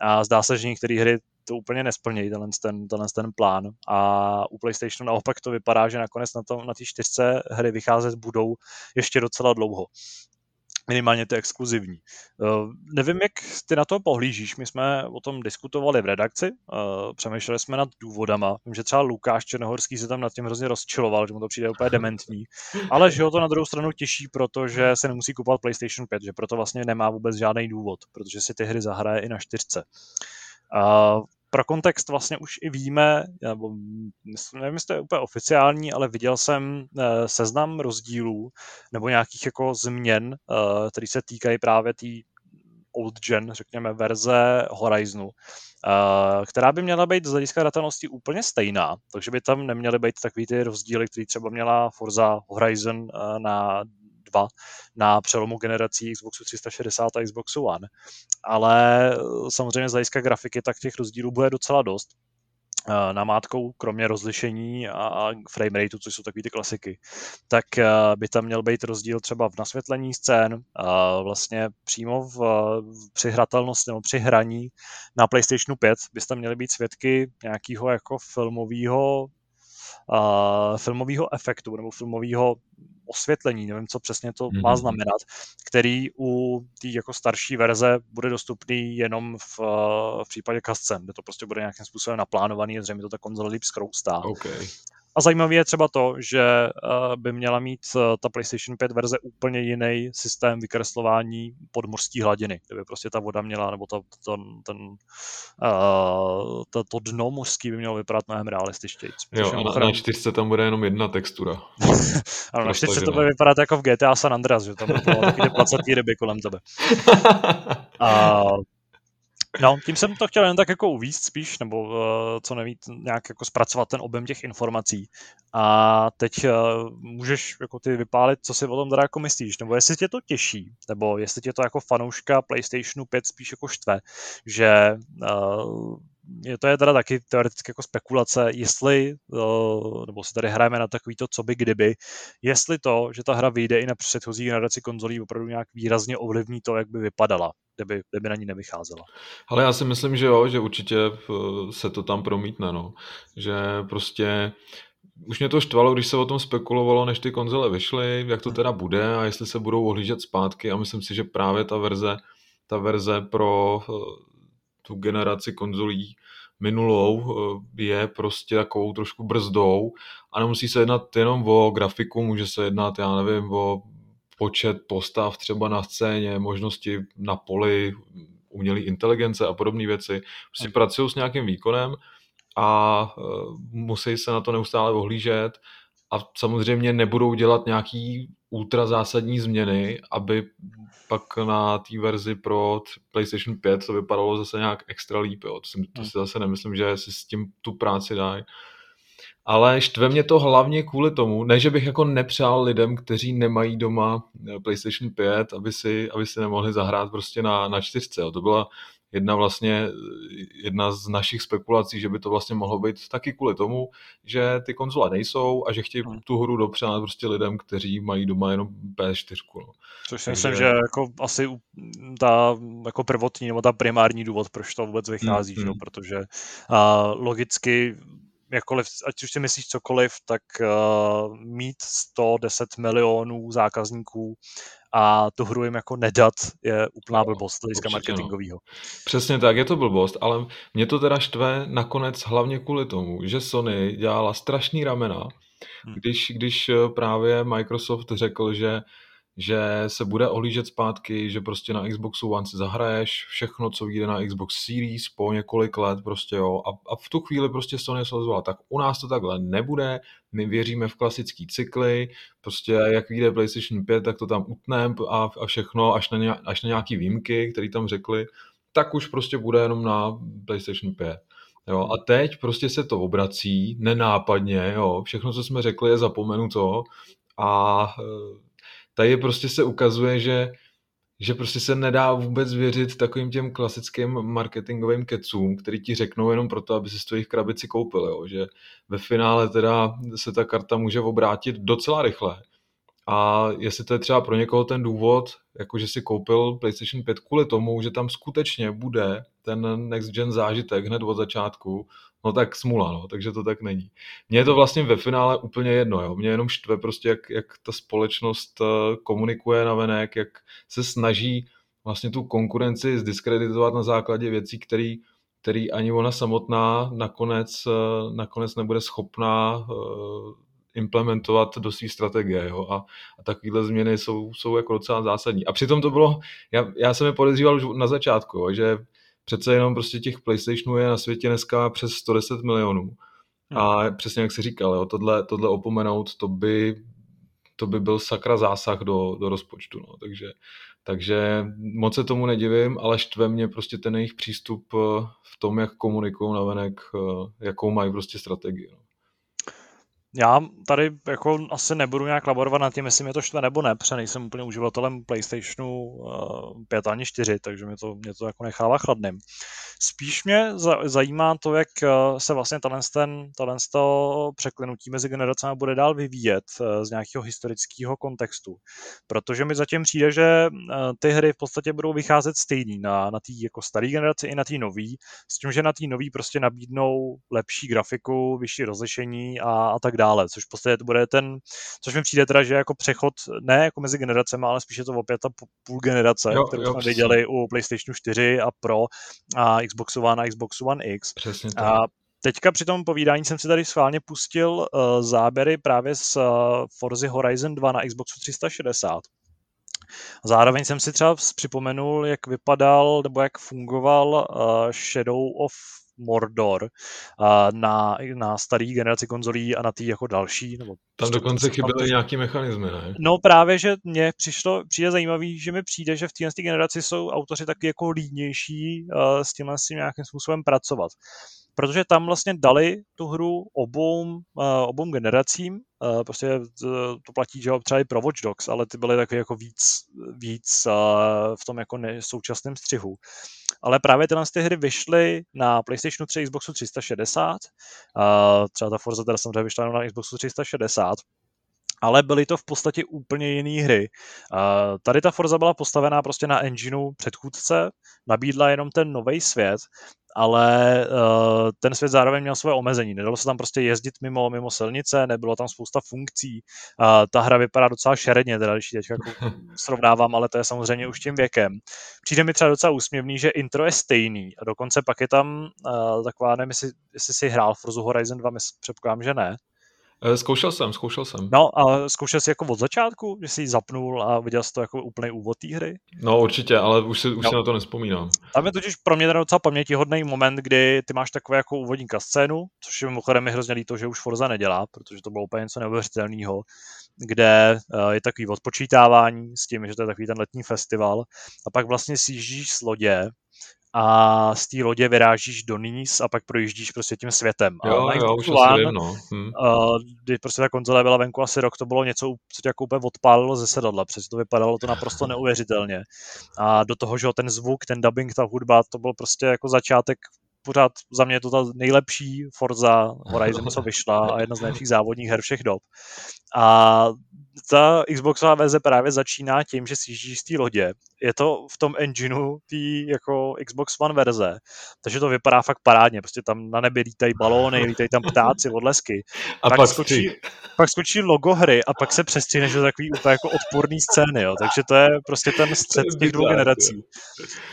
A zdá se, že některé hry to úplně nesplnějí, tenhle ten, tenhle ten plán. A u PlayStationu naopak to vypadá, že nakonec na, tom, na čtyřce hry vycházet budou ještě docela dlouho minimálně ty exkluzivní. Uh, nevím, jak ty na to pohlížíš. My jsme o tom diskutovali v redakci, uh, přemýšleli jsme nad důvodama. Vím, že třeba Lukáš Černohorský se tam nad tím hrozně rozčiloval, že mu to přijde úplně dementní, ale že ho to na druhou stranu těší, protože se nemusí kupovat PlayStation 5, že proto vlastně nemá vůbec žádný důvod, protože si ty hry zahraje i na čtyřce. Uh, pro kontext vlastně už i víme, nebo nevím, jestli to je úplně oficiální, ale viděl jsem eh, seznam rozdílů nebo nějakých jako změn, eh, které se týkají právě té old gen, řekněme, verze Horizonu, eh, která by měla být z hlediska datelnosti úplně stejná, takže by tam neměly být takový ty rozdíly, které třeba měla Forza Horizon na 2 na přelomu generací Xboxu 360 a Xboxu One. Ale samozřejmě z hlediska grafiky tak těch rozdílů bude docela dost namátkou, kromě rozlišení a frame rateu, což jsou takové ty klasiky, tak by tam měl být rozdíl třeba v nasvětlení scén, vlastně přímo v, v přihratelnosti nebo při hraní na PlayStationu 5 byste měli být svědky nějakého jako filmového uh, filmového efektu nebo filmového osvětlení, nevím, co přesně to mm-hmm. má znamenat, který u té jako starší verze bude dostupný jenom v, v případě cutscene, kde to prostě bude nějakým způsobem naplánovaný zřejmě to ta konzole líp zkroustá. Okay. A zajímavé je třeba to, že eh, by měla mít eh, ta PlayStation 5 verze úplně jiný systém vykreslování podmořské hladiny, kde by prostě ta voda měla, nebo ta, ten, ten, uh, to, to dno mořský by mělo vypadat mnohem realističtěji. Jo, a na, na čtyřce tam bude jenom jedna textura. ano, na čtyřce to bude vypadat jako v GTA San Andreas, že tam bylo taky 20 ryby kolem tebe. A, No, tím jsem to chtěl jen tak jako uvíct spíš, nebo uh, co neví, nějak jako zpracovat ten objem těch informací. A teď uh, můžeš jako ty vypálit, co si o tom teda jako myslíš, nebo jestli tě to těší, nebo jestli tě to jako fanouška PlayStationu 5 spíš jako štve, že uh, je to je teda taky teoreticky jako spekulace, jestli, nebo si tady hrajeme na takový to, co by kdyby, jestli to, že ta hra vyjde i na předchozí generaci konzolí, opravdu nějak výrazně ovlivní to, jak by vypadala, kdyby, kdyby na ní nevycházela. Ale já si myslím, že jo, že určitě eh, se to tam promítne, no. Že prostě už mě to štvalo, když se o tom spekulovalo, než ty konzole vyšly, jak to teda bude a jestli se budou ohlížet zpátky a myslím si, že právě ta verze, ta verze pro eh, tu generaci konzolí minulou eh, je prostě takovou trošku brzdou a nemusí se jednat jenom o grafiku, může se jednat, já nevím, o počet postav třeba na scéně, možnosti na poli, umělé inteligence a podobné věci. Prostě pracují s nějakým výkonem a eh, musí se na to neustále ohlížet a samozřejmě nebudou dělat nějaký ultra zásadní změny, aby pak na té verzi pro PlayStation 5 to vypadalo zase nějak extra líp. Jo. To, si, to si zase nemyslím, že si s tím tu práci dají. Ale štve mě to hlavně kvůli tomu, ne, že bych jako nepřál lidem, kteří nemají doma PlayStation 5, aby si, aby si nemohli zahrát prostě na, na čtyřce. Jo. To byla jedna vlastně, jedna z našich spekulací, že by to vlastně mohlo být taky kvůli tomu, že ty konzole nejsou a že chtějí hmm. tu hru dopřát prostě lidem, kteří mají doma jenom PS4. No. Což si myslím, že jako asi ta jako prvotní nebo ta primární důvod, proč to vůbec vychází, hmm. že? Hmm. protože uh, logicky jakkoliv, ať už si myslíš cokoliv, tak uh, mít 110 milionů zákazníků a tu hru jim jako nedat je úplná blbost hlediska marketingového. Přesně tak, je to blbost, ale mě to teda štve nakonec hlavně kvůli tomu, že Sony dělala strašný ramena, hmm. když, když eh, právě Microsoft řekl, že že se bude ohlížet zpátky, že prostě na Xboxu One si zahraješ všechno, co vyjde na Xbox Series po několik let prostě jo a, a v tu chvíli prostě Sony se ozvala, tak u nás to takhle nebude, my věříme v klasický cykly, prostě jak vyjde PlayStation 5, tak to tam utneme a, a všechno, až na, nějak, až na nějaký výjimky, které tam řekli, tak už prostě bude jenom na PlayStation 5. Jo, a teď prostě se to obrací nenápadně, jo, všechno, co jsme řekli, je zapomenuto a tady prostě se ukazuje, že, že prostě se nedá vůbec věřit takovým těm klasickým marketingovým kecům, který ti řeknou jenom proto, aby si z v krabici koupil, jo? že ve finále teda se ta karta může obrátit docela rychle. A jestli to je třeba pro někoho ten důvod, jako že si koupil PlayStation 5 kvůli tomu, že tam skutečně bude ten next gen zážitek hned od začátku, no tak smula, no, takže to tak není. Mně je to vlastně ve finále úplně jedno, jo. Mě jenom štve prostě, jak, jak ta společnost eh, komunikuje na venek, jak se snaží vlastně tu konkurenci zdiskreditovat na základě věcí, které který ani ona samotná nakonec, eh, nakonec nebude schopná eh, implementovat do své strategie. Jo? A, a takovéhle změny jsou, jsou jako docela zásadní. A přitom to bylo, já, já jsem je podezříval už na začátku, jo? že přece jenom prostě těch PlayStationů je na světě dneska přes 110 milionů. A hmm. přesně jak jsi říkal, jo, tohle, tohle opomenout, to by, to by byl sakra zásah do, do rozpočtu. No. Takže, takže moc se tomu nedivím, ale štve mě prostě ten jejich přístup eh, v tom, jak komunikují navenek, eh, jakou mají prostě strategii. No. Já tady jako asi nebudu nějak laborovat nad tím, jestli mě to štve nebo ne, protože nejsem úplně uživatelem PlayStationu uh, 5 ani 4, takže mě to, mě to jako nechává chladným. Spíš mě zajímá to, jak eh, se vlastně ten, překlenutí mezi generacemi bude dál vyvíjet eh, z nějakého historického kontextu. Protože mi zatím přijde, že eh, ty hry v podstatě budou vycházet stejný na, na té jako staré generaci i na té nový, s tím, že na té nový prostě nabídnou lepší grafiku, vyšší rozlišení a, a tak dále, což v podstatě to bude ten, což mi přijde teda, že jako přechod ne jako mezi generacemi, ale spíše to opět ta půl generace, jo, kterou jo, jsme viděli u PlayStation 4 a Pro a Xbox One a Xbox One X. Přesně tak. A teďka při tom povídání jsem si tady schválně pustil uh, záběry právě z uh, Forza Horizon 2 na Xboxu 360. Zároveň jsem si třeba připomenul, jak vypadal nebo jak fungoval uh, Shadow of Mordor na, na starý generaci konzolí a na tý jako další. Nebo tam dokonce chyběly nějaký mechanismy, ne? No právě, že mně přišlo, přijde zajímavý, že mi přijde, že v téhle generaci jsou autoři taky jako lídnější uh, s tímhle s tím nějakým způsobem pracovat protože tam vlastně dali tu hru obou, obou generacím, prostě to platí, že třeba i pro Watch Dogs, ale ty byly takové jako víc, víc v tom jako ne, současném střihu. Ale právě tyhle ty hry vyšly na PlayStation 3, Xboxu 360, uh, třeba ta Forza teda samozřejmě vyšla na Xboxu 360, ale byly to v podstatě úplně jiné hry. Tady ta Forza byla postavená prostě na engineu předchůdce, nabídla jenom ten nový svět ale uh, ten svět zároveň měl svoje omezení. Nedalo se tam prostě jezdit mimo, mimo silnice, nebylo tam spousta funkcí. Uh, ta hra vypadá docela šeredně, teda když teď jako srovnávám, ale to je samozřejmě už tím věkem. Přijde mi třeba docela úsměvný, že intro je stejný a dokonce pak je tam uh, taková, nevím, jestli, jestli si hrál Forza Horizon 2, předpokládám, že ne, zkoušel jsem, zkoušel jsem. No a zkoušel jsi jako od začátku, že jsi ji zapnul a viděl jsi to jako úplný úvod té hry? No určitě, ale už si, už no. si na to nespomínám. Tam je totiž pro mě docela pamětihodný moment, kdy ty máš takové jako úvodní scénu, což je mimochodem mi hrozně líto, že už Forza nedělá, protože to bylo úplně něco neuvěřitelného, kde uh, je takový odpočítávání s tím, že to je takový ten letní festival a pak vlastně sjíždíš z lodě a z té lodě vyrážíš do Nice a pak projíždíš prostě tím světem. Jo, a jo, už One, vím, no. hm. uh, kdy prostě ta konzole byla venku asi rok, to bylo něco, co tě jako úplně odpálilo ze sedadla, přesně to vypadalo to naprosto neuvěřitelně. A do toho, že ten zvuk, ten dubbing, ta hudba, to byl prostě jako začátek pořád za mě je to ta nejlepší Forza Horizon, co vyšla a jedna z nejlepších závodních her všech dob. A ta Xboxová verze právě začíná tím, že sjíždí z té lodě. Je to v tom engineu té jako Xbox One verze, takže to vypadá fakt parádně. Prostě tam na nebi lítají balóny, lítají tam ptáci, odlesky. A pak, pak skočí, pak skočí logo hry a pak se přestřihne, že takový úplně jako odporný scény, jo. Takže to je prostě ten střed těch dvou generací.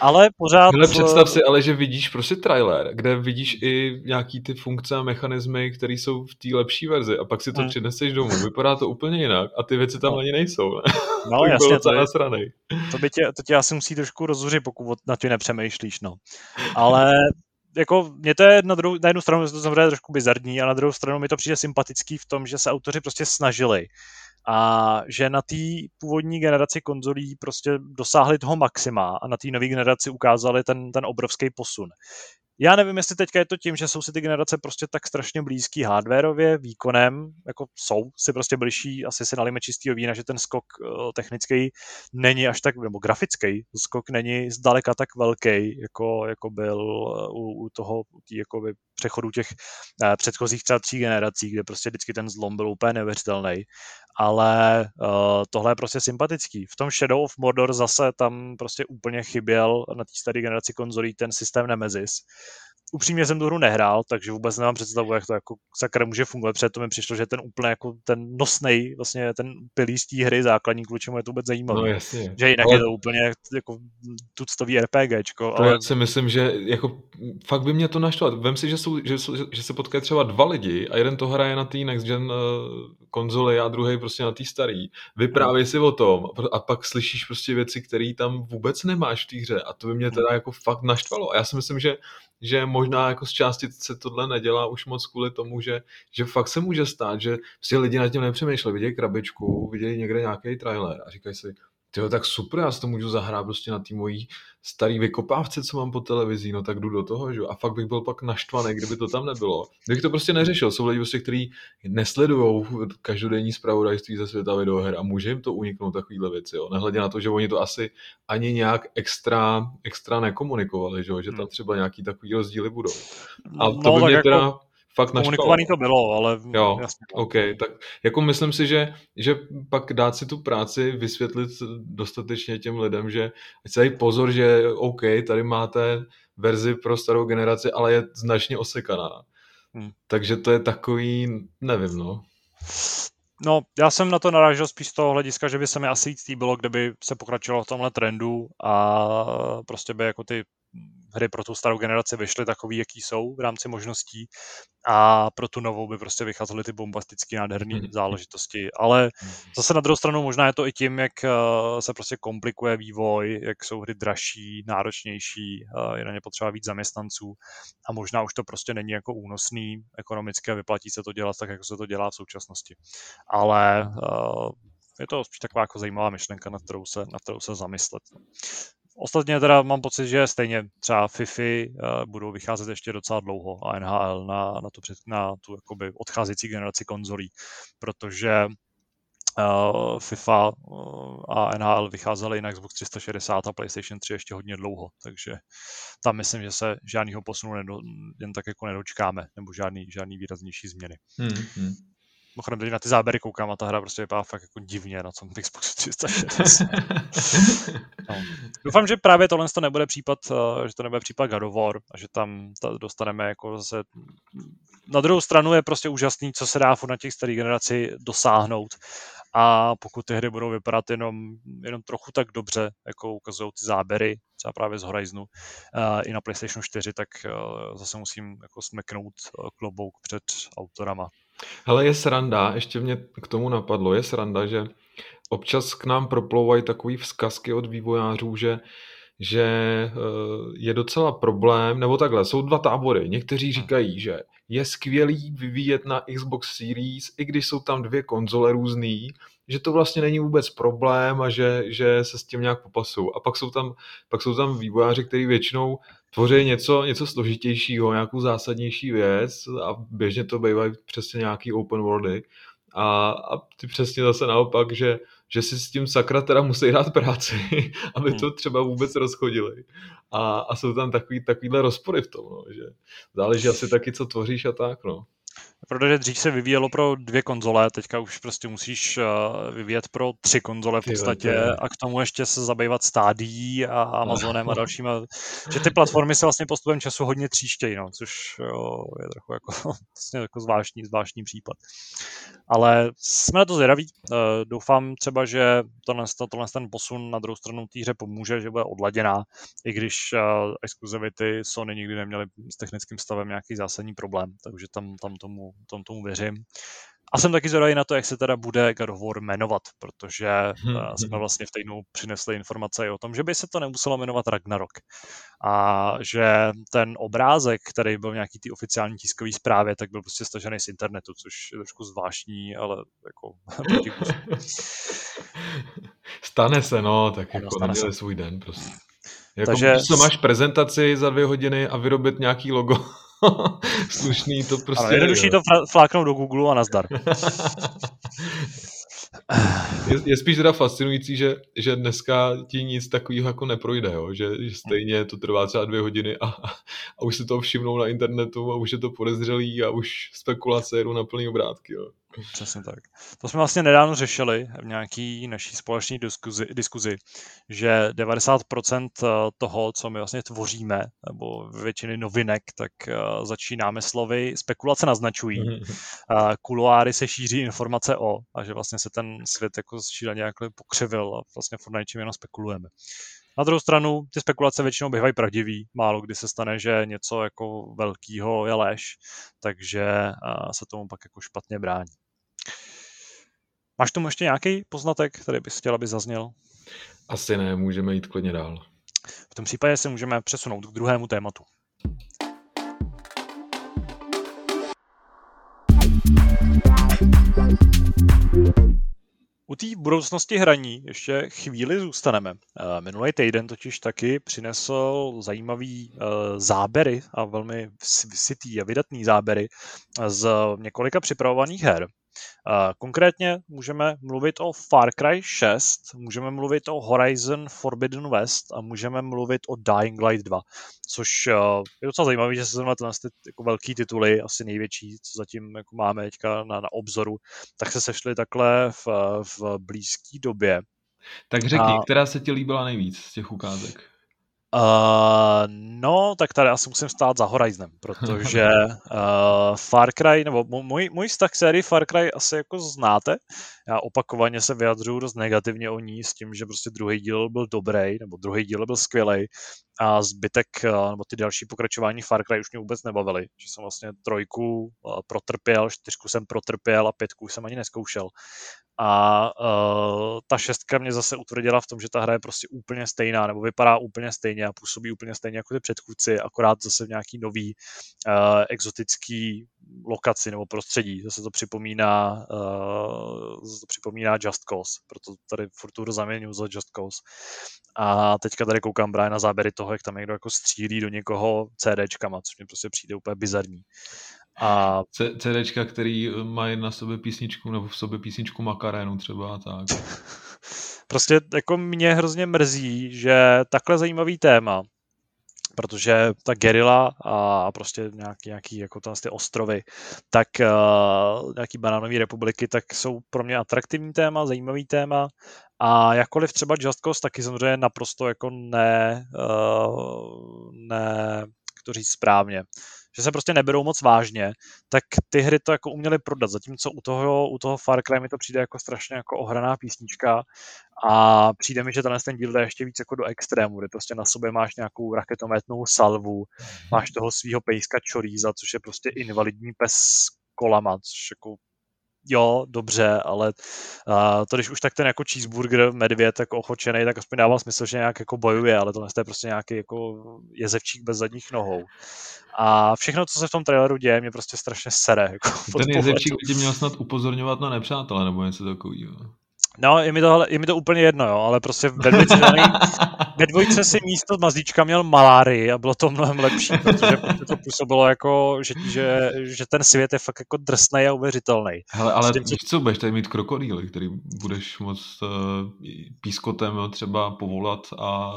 Ale pořád... Ale představ si ale, že vidíš prostě trailer, kde vidíš i nějaký ty funkce a mechanismy, které jsou v té lepší verzi a pak si to hmm. přineseš domů. Vypadá to úplně jinak a ty věci tam no. ani nejsou. Ne? No jasně, to, je, to, by tě, to tě asi musí trošku rozhořit, pokud na tím nepřemýšlíš, no. Ale jako mě to je na, druhou, na jednu stranu to samozřejmě trošku bizarní a na druhou stranu mi to přijde sympatický v tom, že se autoři prostě snažili a že na té původní generaci konzolí prostě dosáhli toho maxima a na té nové generaci ukázali ten, ten obrovský posun. Já nevím, jestli teďka je to tím, že jsou si ty generace prostě tak strašně blízký hardwareově, výkonem, jako jsou si prostě blížší, asi si nalíme čistý vína, že ten skok uh, technický není až tak, nebo grafický skok není zdaleka tak velký, jako, jako byl eh, u, u toho tý, jakoby, přechodu těch uh, předchozích třeba tří generací, kde prostě vždycky ten zlom byl úplně neuvěřitelný ale uh, tohle je prostě sympatický. V tom Shadow of Mordor zase tam prostě úplně chyběl na té staré generaci konzolí ten systém Nemesis, upřímně jsem tu hru nehrál, takže vůbec nemám představu, jak to jako sakra může fungovat, protože to mi přišlo, že ten úplně jako ten nosnej, vlastně ten pilíř té hry základní, kvůli čemu je to vůbec zajímavé. No jasně. Že jinak ale... je to úplně jako tuctový RPGčko. To ale... já si myslím, že jako fakt by mě to našlo. Vem si, že, jsou, že, jsou, že se potkají třeba dva lidi a jeden to hraje na té next gen uh, konzoli a druhý prostě na té starý. Vyprávěj hmm. si o tom a pak slyšíš prostě věci, které tam vůbec nemáš v té hře a to by mě teda jako fakt naštvalo. A já si myslím, že že možná jako z části se tohle nedělá už moc kvůli tomu, že, že fakt se může stát, že si lidi nad tím nepřemýšleli, vidějí krabičku, vidějí někde nějaký trailer a říkají si, tyjo, tak super, já si to můžu zahrát prostě na té mojí starý vykopávce, co mám po televizi, no tak jdu do toho, že A fakt bych byl pak naštvaný, kdyby to tam nebylo. Kdybych to prostě neřešil, jsou lidi prostě, kteří nesledují každodenní zpravodajství ze světa videoher a může jim to uniknout takovýhle věci, jo. Nehledě na to, že oni to asi ani nějak extra, extra nekomunikovali, že, že tam hmm. třeba nějaký takový rozdíly budou. A to no, by mě jako... teda fakt Komunikovaný to bylo, ale jo, jasně. OK, tak jako myslím si, že, že pak dát si tu práci, vysvětlit dostatečně těm lidem, že ať se dají pozor, že OK, tady máte verzi pro starou generaci, ale je značně osekaná. Hmm. Takže to je takový, nevím, no. No, já jsem na to narážel spíš z toho hlediska, že by se mi asi víc líbilo, kdyby se pokračovalo v tomhle trendu a prostě by jako ty hry pro tu starou generaci vyšly takový, jaký jsou v rámci možností a pro tu novou by prostě vycházely ty bombastické nádherné mm-hmm. záležitosti. Ale mm-hmm. zase na druhou stranu možná je to i tím, jak eh, se prostě komplikuje vývoj, jak jsou hry dražší, náročnější, eh, je na ně potřeba víc zaměstnanců a možná už to prostě není jako únosný ekonomicky a vyplatí se to dělat tak, jako se to dělá v současnosti. Ale eh, je to spíš taková jako zajímavá myšlenka, na kterou se, na kterou se zamyslet. Ostatně teda mám pocit, že stejně třeba FIFI uh, budou vycházet ještě docela dlouho a NHL na, na tu, před, na tu jakoby odcházející generaci konzolí, protože uh, FIFA uh, a NHL vycházely na Xbox 360 a PlayStation 3 ještě hodně dlouho, takže tam myslím, že se žádného posunu nedo, jen tak jako nedočkáme, nebo žádný, žádný výraznější změny. Hmm, hmm. Mimochodem, teď na ty záběry koukám a ta hra prostě vypadá fakt jako divně na tom Xbox 360. no. Doufám, že právě tohle to nebude případ, eh, že to nebude případ God of War a že tam dostaneme jako zase... Na druhou stranu je prostě úžasný, co se dá na těch starých generaci dosáhnout a pokud ty hry budou vypadat jenom, jenom trochu tak dobře, jako ukazují ty záběry, třeba právě z Horizonu, uh, i na PlayStation 4, tak uh, zase musím jako smeknout klobouk před autorama. Hele, je sranda, ještě mě k tomu napadlo, je sranda, že občas k nám proplouvají takový vzkazky od vývojářů, že že eh, je docela problém, nebo takhle, jsou dva tábory. Někteří říkají, že je skvělý vyvíjet na Xbox Series, i když jsou tam dvě konzole různý, že to vlastně není vůbec problém a že, že se s tím nějak popasují. A pak jsou tam, pak jsou tam vývojáři, kteří většinou tvoří něco, něco složitějšího, nějakou zásadnější věc a běžně to bývají přesně nějaký open worldy. A, a ty přesně zase naopak, že, že si s tím sakra teda musí dát práci, aby to hmm. třeba vůbec rozchodili. A, a jsou tam takový, takovýhle rozpory v tom, no, že záleží asi taky, co tvoříš a tak, no. Protože dřív se vyvíjelo pro dvě konzole, teďka už prostě musíš eh, vyvíjet pro tři konzole v podstatě a k tomu ještě se zabývat stádií a Amazonem a dalšíma. Že ty platformy se vlastně postupem času hodně tříštějí, no, což jo, je trochu jako, vlastně jako zvláštní, zvláštní případ. Ale jsme na to zvědaví. Eh, doufám třeba, že tohle, tohle ten posun na druhou stranu té hře pomůže, že bude odladěná, i když eh, exkluzivity Sony nikdy neměly s technickým stavem nějaký zásadní problém, takže tam, tam tomu tom tomu věřím. A jsem taky zvědavý na to, jak se teda bude God of War jmenovat, protože hmm. Jsme vlastně v týdnu přinesli informace i o tom, že by se to nemuselo jmenovat Ragnarok. A že ten obrázek, který byl v nějaký té oficiální tiskové zprávě, tak byl prostě stažený z internetu, což je trošku zvláštní, ale jako Stane se, no, tak ano, jako neměli svůj den prostě. Jako Takže... se máš prezentaci za dvě hodiny a vyrobit nějaký logo slušný, to prostě... Ale jednodušší to fláknout do Google a nazdar. je, je spíš teda fascinující, že, že dneska ti nic takového jako neprojde, jo? Že, že stejně to trvá třeba dvě hodiny a, a už si to všimnou na internetu a už je to podezřelý a už spekulace jedou na plný obrátky. Jo? Přesně tak. To jsme vlastně nedávno řešili v nějaký naší společné diskuzi, diskuzi, že 90% eh, toho, co my vlastně tvoříme, nebo většiny novinek, tak uh, začínáme slovy, spekulace naznačují, uh, kuloáry se šíří informace o, a že vlastně se ten svět jako šíleně nějak pokřivil a vlastně furt na něčím jenom spekulujeme. Na druhou stranu, ty spekulace většinou bývají pravdivý, málo kdy se stane, že něco jako velkého je lež, takže se tomu pak jako špatně brání. Máš tomu ještě nějaký poznatek, který bys chtěl, aby zazněl? Asi ne, můžeme jít klidně dál. V tom případě se můžeme přesunout k druhému tématu. U té budoucnosti hraní ještě chvíli zůstaneme. Minulý týden totiž taky přinesl zajímavý zábery a velmi sytý a vydatný zábery z několika připravovaných her. Konkrétně můžeme mluvit o Far Cry 6, můžeme mluvit o Horizon Forbidden West a můžeme mluvit o Dying Light 2, což eh, je docela zajímavé, že se zrovna tyhle ty jako velký tituly, asi největší, co zatím jako máme teďka na, na obzoru, tak se sešly takhle v, v blízké době. Tak řekni, a... která se ti líbila nejvíc z těch ukázek? Uh, no, tak tady asi musím stát za Horizonem, protože uh, Far Cry, nebo můj, můj vztah k sérii Far Cry asi jako znáte. Já opakovaně se vyjadřuju dost negativně o ní s tím, že prostě druhý díl byl dobrý, nebo druhý díl byl skvělý a zbytek, uh, nebo ty další pokračování Far Cry už mě vůbec nebavily. Že jsem vlastně trojku uh, protrpěl, čtyřku jsem protrpěl a pětku jsem ani neskoušel. A uh, ta šestka mě zase utvrdila v tom, že ta hra je prostě úplně stejná, nebo vypadá úplně stejně a působí úplně stejně jako ty předchůdci, akorát zase v nějaký nový uh, exotický lokaci nebo prostředí. Zase to připomíná, uh, zase to připomíná Just Cause, proto tady furt tu zaměňuji za Just Cause. A teďka tady koukám právě na záběry toho, jak tam někdo jako střílí do někoho CDčkama, což mi prostě přijde úplně bizarní. A... CDčka, který mají na sobě písničku, nebo v sobě písničku Makarénu třeba a tak. prostě jako mě hrozně mrzí, že takhle zajímavý téma, protože ta gerila a prostě nějaký, nějaký jako tam ty ostrovy, tak uh, nějaký banánové republiky, tak jsou pro mě atraktivní téma, zajímavý téma. A jakkoliv třeba Just Cause taky samozřejmě naprosto jako ne, uh, ne, jak to říct správně, že se prostě neberou moc vážně, tak ty hry to jako uměly prodat, zatímco u toho, u toho Far Cry mi to přijde jako strašně jako ohraná písnička a přijde mi, že tenhle ten díl jde ještě víc jako do extrému, kde prostě na sobě máš nějakou raketometnou salvu, máš toho svého pejska čoríza, což je prostě invalidní pes kolama, což jako jo, dobře, ale uh, to když už tak ten jako cheeseburger, medvěd, jako ochočený, tak aspoň dává smysl, že nějak jako bojuje, ale to je prostě nějaký jako jezevčík bez zadních nohou. A všechno, co se v tom traileru děje, mě prostě strašně sere. Jako ten jezevčík by tě měl snad upozorňovat na nepřátele nebo něco takového. No, je mi, to, je mi to úplně jedno, jo, ale prostě ve dvojce, ve dvojce si místo mazlíčka měl malárii a bylo to mnohem lepší, protože prostě to působilo jako, že, že, že ten svět je fakt jako drsný a uvěřitelný. Hele, ale tím, co... co, budeš tady mít krokodýly, který budeš moc uh, pískotem třeba povolat a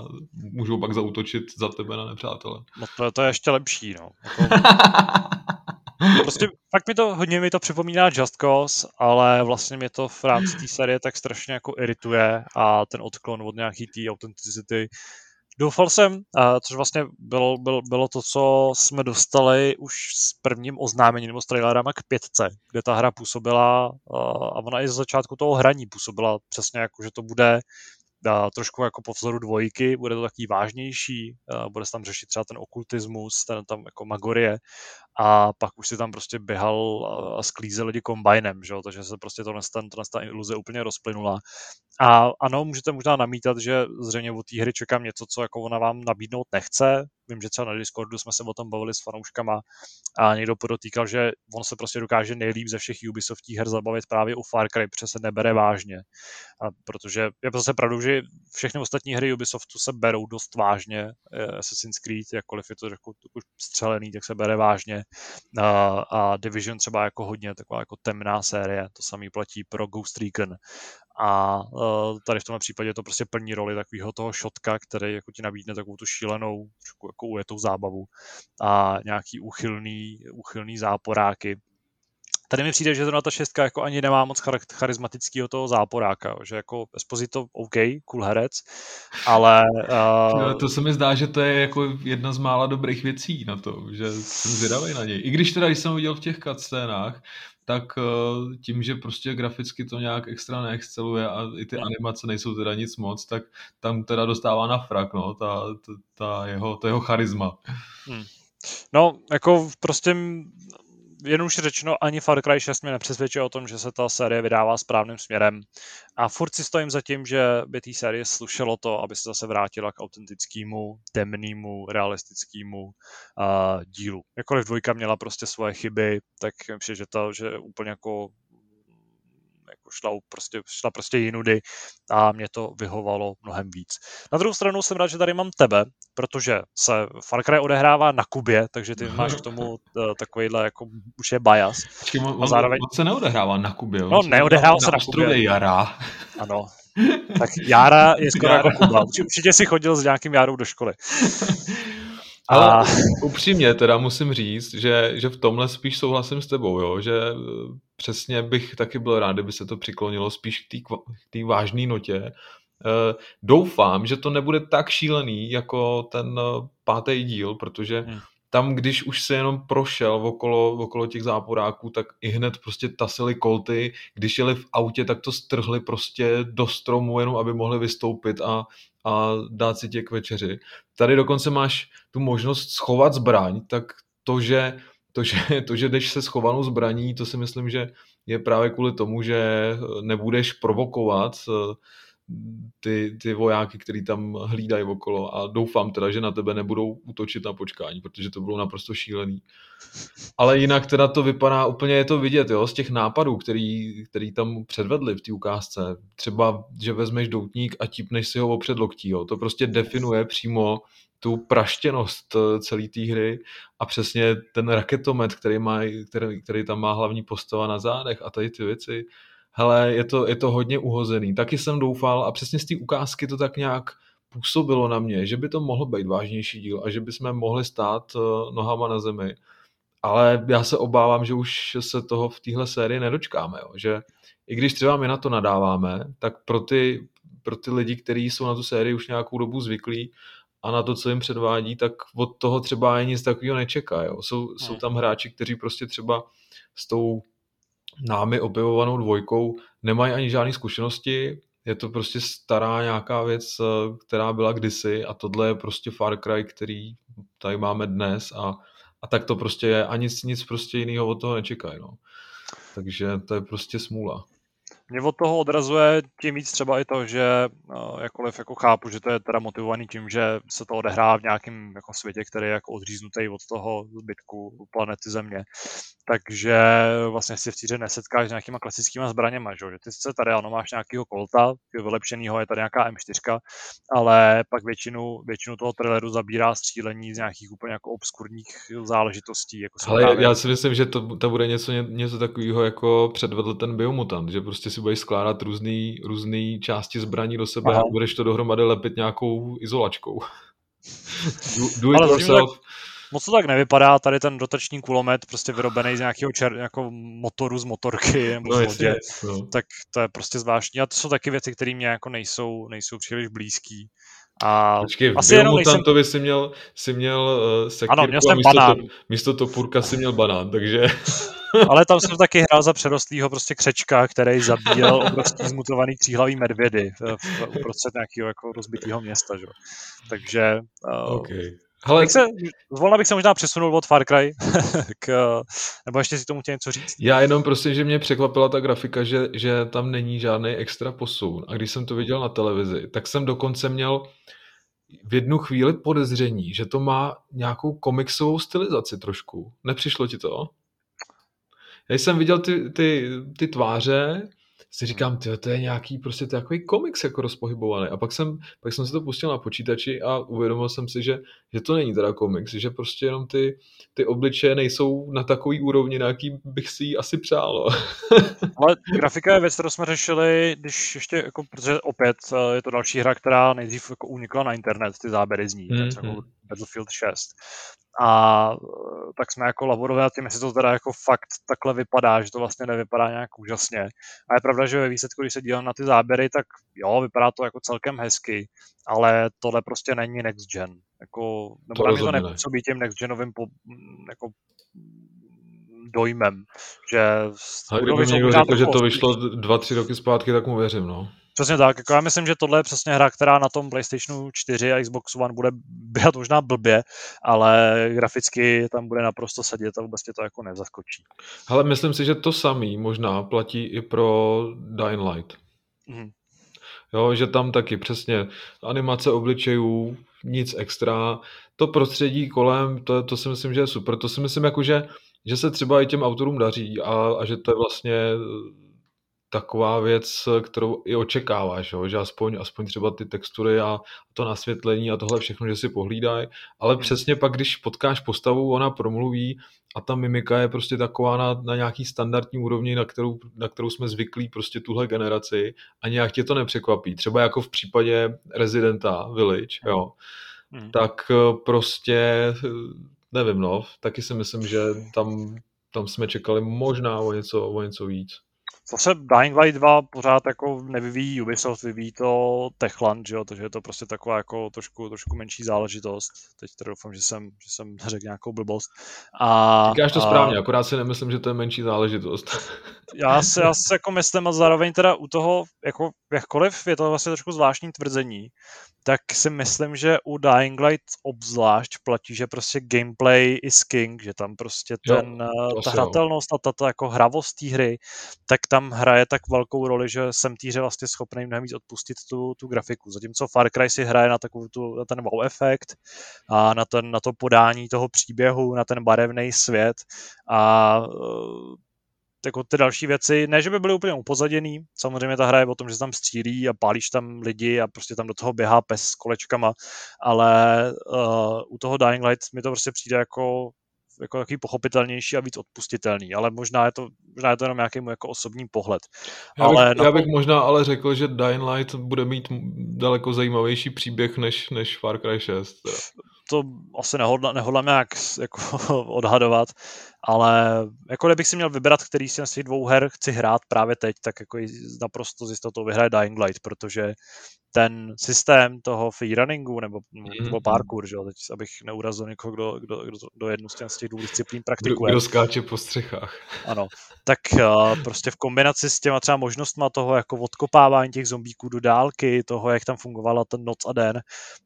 můžou pak zautočit za tebe na nepřátele. No to, to je ještě lepší, no. Jako... Prostě fakt mi to, hodně mi to připomíná Just Cause, ale vlastně mě to v rámci té série tak strašně jako irituje a ten odklon od nějaký té autenticity. Doufal jsem, což vlastně bylo, bylo, bylo to, co jsme dostali už s prvním oznámením nebo s trailerama k pětce, kde ta hra působila a ona i z začátku toho hraní působila přesně jako, že to bude trošku jako po vzoru dvojky, bude to takový vážnější, bude se tam řešit třeba ten okultismus, ten tam jako magorie a pak už si tam prostě běhal a sklízel lidi kombajnem, že jo? takže se prostě to ten, ta iluze úplně rozplynula. A ano, můžete možná namítat, že zřejmě od té hry čekám něco, co jako ona vám nabídnout nechce. Vím, že třeba na Discordu jsme se o tom bavili s fanouškama a někdo podotýkal, že on se prostě dokáže nejlíp ze všech Ubisoftích her zabavit právě u Far Cry, protože se nebere vážně. A protože je zase pravdou, že všechny ostatní hry Ubisoftu se berou dost vážně. Assassin's Creed, jakkoliv je to jako střelený, tak se bere vážně. A, Division třeba jako hodně taková jako temná série, to samý platí pro Ghost Recon. A uh, tady v tomhle případě to prostě plní roli takového toho šotka, který jako ti nabídne takovou tu šílenou, jako ujetou zábavu a nějaký uchylný, uchylný záporáky. Tady mi přijde, že zrovna ta šestka jako ani nemá moc charismatického toho záporáka, že jako Esposito OK, cool herec, ale... Uh... To se mi zdá, že to je jako jedna z mála dobrých věcí na to, že jsem zvědavý na něj. I když teda, když jsem viděl v těch cutscénách, tak eh, tím, že prostě graficky to nějak extra neexceluje a i ty animace nejsou teda nic moc, tak tam teda dostává na frak, no, ta, ta, ta jeho, to jeho charisma. Hmm. No, jako prostě jen už řečeno, ani Far Cry 6 mě nepřesvědčuje o tom, že se ta série vydává správným směrem. A furt si stojím za tím, že by té série slušelo to, aby se zase vrátila k autentickému, temnému, realistickému uh, dílu. Jakkoliv dvojka měla prostě svoje chyby, tak myslím, že to, že úplně jako jako šla, prostě, šla prostě jinudy a mě to vyhovalo mnohem víc. Na druhou stranu jsem rád, že tady mám tebe, protože se Far Cry odehrává na Kubě, takže ty máš k tomu uh, takovýhle jako už je bias. On, a zároveň... on se neodehrává na Kubě. No, neodehrává se na, na Kubě. Jara. Ano, tak Jára je skoro Jára. jako Kuba. Určitě si chodil s nějakým Járou do školy. Ale a... upřímně teda musím říct, že, že v tomhle spíš souhlasím s tebou, jo? že eh, přesně bych taky byl rád, kdyby se to přiklonilo spíš k té vážné notě. Uh, doufám, že to nebude tak šílený jako ten uh, pátý díl, protože hmm tam, když už se jenom prošel okolo, okolo těch záporáků, tak i hned prostě tasili kolty, když jeli v autě, tak to strhli prostě do stromu, jenom aby mohli vystoupit a, a dát si tě k večeři. Tady dokonce máš tu možnost schovat zbraň, tak to, že to, že, to, že jdeš se schovanou zbraní, to si myslím, že je právě kvůli tomu, že nebudeš provokovat ty, ty vojáky, který tam hlídají okolo a doufám teda, že na tebe nebudou útočit na počkání, protože to bylo naprosto šílený. Ale jinak teda to vypadá, úplně je to vidět, jo, z těch nápadů, který, který tam předvedli v té ukázce. Třeba, že vezmeš doutník a típneš si ho opřed loktí, jo. To prostě definuje přímo tu praštěnost eh, celé té hry a přesně ten raketomet, který, má, který, který tam má hlavní postava na zádech a tady ty věci, hele, je to, je to hodně uhozený. Taky jsem doufal a přesně z té ukázky to tak nějak působilo na mě, že by to mohl být vážnější díl a že bychom mohli stát uh, nohama na zemi. Ale já se obávám, že už se toho v téhle sérii nedočkáme. Jo. Že i když třeba my na to nadáváme, tak pro ty, pro ty lidi, kteří jsou na tu sérii už nějakou dobu zvyklí a na to, co jim předvádí, tak od toho třeba ani nic takového nečeká. Jo. Jsou, jsou hmm. tam hráči, kteří prostě třeba s tou námi objevovanou dvojkou nemají ani žádné zkušenosti, je to prostě stará nějaká věc, eh, která byla kdysi a tohle je prostě Far Cry, který tady máme dnes a, a tak to prostě je a nic, nic prostě jiného od toho nečekají. No. Takže to je prostě smůla. Mě od toho odrazuje tím víc třeba i to, že uh, jakkoliv jako chápu, že to je teda motivovaný tím, že se to odehrává v nějakém jako světě, který je jako odříznutý od toho zbytku planety Země. Takže vlastně si v týře nesetkáš s nějakýma klasickýma zbraněma, že, že ty se tady ano, máš nějakého kolta, vylepšenýho, je tady nějaká M4, ale pak většinu, většinu toho traileru zabírá střílení z nějakých úplně jako obskurních záležitostí. Jako ale já si myslím, že to, to bude něco, něco takového, jako předvedl ten Biomutant, že prostě si budeš skládat různý, různý části zbraní do sebe Aha. a budeš to dohromady lepit nějakou izolačkou. do, do it Ale yourself. Tak, moc to tak nevypadá, tady ten dotační kulomet prostě vyrobený z nějakého čer, jako motoru z motorky nebo no, z lodě, no. tak to je prostě zvláštní. A to jsou taky věci, které mě jako nejsou, nejsou příliš blízký. A Počkej, asi jenom nejsem... to by si měl, si měl uh, sekirku ano, měl jsem a místo, banán. To, místo topůrka si měl banán, takže... Ale tam jsem taky hrál za přerostlýho prostě křečka, který zabíjel obrovský zmutovaný tříhlavý medvědy v, v, uprostřed nějakého jako rozbitého města. Že? Takže uh, okay. Hele, bych se, zvolna bych se možná přesunul od Far Cry, k, nebo ještě si tomu tě něco říct. Já jenom prostě, že mě překvapila ta grafika, že, že tam není žádný extra posun. A když jsem to viděl na televizi, tak jsem dokonce měl v jednu chvíli podezření, že to má nějakou komiksovou stylizaci trošku. Nepřišlo ti to? Já jsem viděl ty, ty, ty tváře si říkám, tyjo, to je nějaký prostě takový komiks jako rozpohybovaný. A pak jsem, pak jsem si to pustil na počítači a uvědomil jsem si, že, že to není teda komiks, že prostě jenom ty, ty obličeje nejsou na takový úrovni, na jaký bych si ji asi přál. Ale grafika je věc, kterou jsme řešili, když ještě, jako, protože opět eh, je to další hra, která nejdřív jako unikla na internet, ty záběry z ní, mm-hmm. jako. Battlefield 6 a e, tak jsme jako laborovali tím, jestli to teda jako fakt takhle vypadá, že to vlastně nevypadá nějak úžasně. A je pravda, že ve výsledku, když se dívám na ty záběry, tak jo, vypadá to jako celkem hezky, ale tohle prostě není next gen. Jako, nebo to to nepůsobí tím next genovým po, jako dojmem, že... Ale kdyby někdo řekl, že to vyšlo dva, tři roky zpátky, tak mu věřím, no. Přesně tak, jako já myslím, že tohle je přesně hra, která na tom PlayStationu 4 a Xbox One bude běhat možná blbě, ale graficky tam bude naprosto sedět a vůbec tě to jako nezaskočí. Ale myslím si, že to samý možná platí i pro Dying Light. Mm. Jo, že tam taky přesně animace obličejů, nic extra. To prostředí kolem, to, to si myslím, že je super. To si myslím, jako, že, že se třeba i těm autorům daří a, a že to je vlastně taková věc, kterou i očekáváš, jo? že aspoň, aspoň třeba ty textury a to nasvětlení a tohle všechno, že si pohlídají, ale hmm. přesně pak, když potkáš postavu, ona promluví a ta mimika je prostě taková na, na nějaký standardní úrovni, na kterou, na kterou jsme zvyklí prostě tuhle generaci a nějak tě to nepřekvapí. Třeba jako v případě Residenta Village, jo, hmm. tak eh, prostě eh, nevím, no, taky si myslím, že tam, tam jsme čekali možná o něco, o něco víc. Zase Dying Light 2 pořád jako nevyvíjí Ubisoft, vyvíjí to Techland, že jo, takže je to prostě taková jako trošku, trošku menší záležitost. Teď teda doufám, že jsem, že jsem řekl nějakou blbost. A, Říkáš to a, správně, akorát si nemyslím, že to je menší záležitost. Já si, já si jako myslím a zároveň teda u toho, jako jakkoliv je to vlastně trošku zvláštní tvrzení, tak si myslím, že u Dying Light obzvlášť platí, že prostě gameplay is king, že tam prostě ten, jo, eh, ta hratelnost a ta, ta jako hravost té hry, tak tam hraje tak velkou roli, že jsem té hře vlastně schopný mnohem víc odpustit tu, tu grafiku. Zatímco Far Cry si hraje na, takovou tu, na ten wow efekt a na, ten, na to podání toho příběhu, na ten barevný svět a eh, jako ty další věci, ne, že by byly úplně upozaděný, samozřejmě ta hra je o tom, že tam střílí a pálíš tam lidi a prostě tam do toho běhá pes s kolečkama, ale uh, u toho Dying Light mi to prostě přijde jako jako takový pochopitelnější a víc odpustitelný, ale možná je to, možná je to jenom nějaký můj jako osobní pohled. Já bych, ale já bych možná ale řekl, že Dying Light bude mít daleko zajímavější příběh než, než Far Cry 6. Teda. To asi nehodla, nehodlám nějak jako odhadovat, ale jako kdybych si měl vybrat, který z těch dvou her chci hrát právě teď, tak jako naprosto z jistotou vyhraje Dying Light, protože ten systém toho freerunningu nebo, mm-hmm. nebo parkour, že jo, teď abych neurazil někoho, kdo, kdo, kdo, kdo jednu z těch dvou disciplín praktikuje. Kdo skáče po střechách. Ano, tak uh, prostě v kombinaci s těma třeba možnostma toho jako odkopávání těch zombíků do dálky, toho, jak tam fungovala ten noc a den,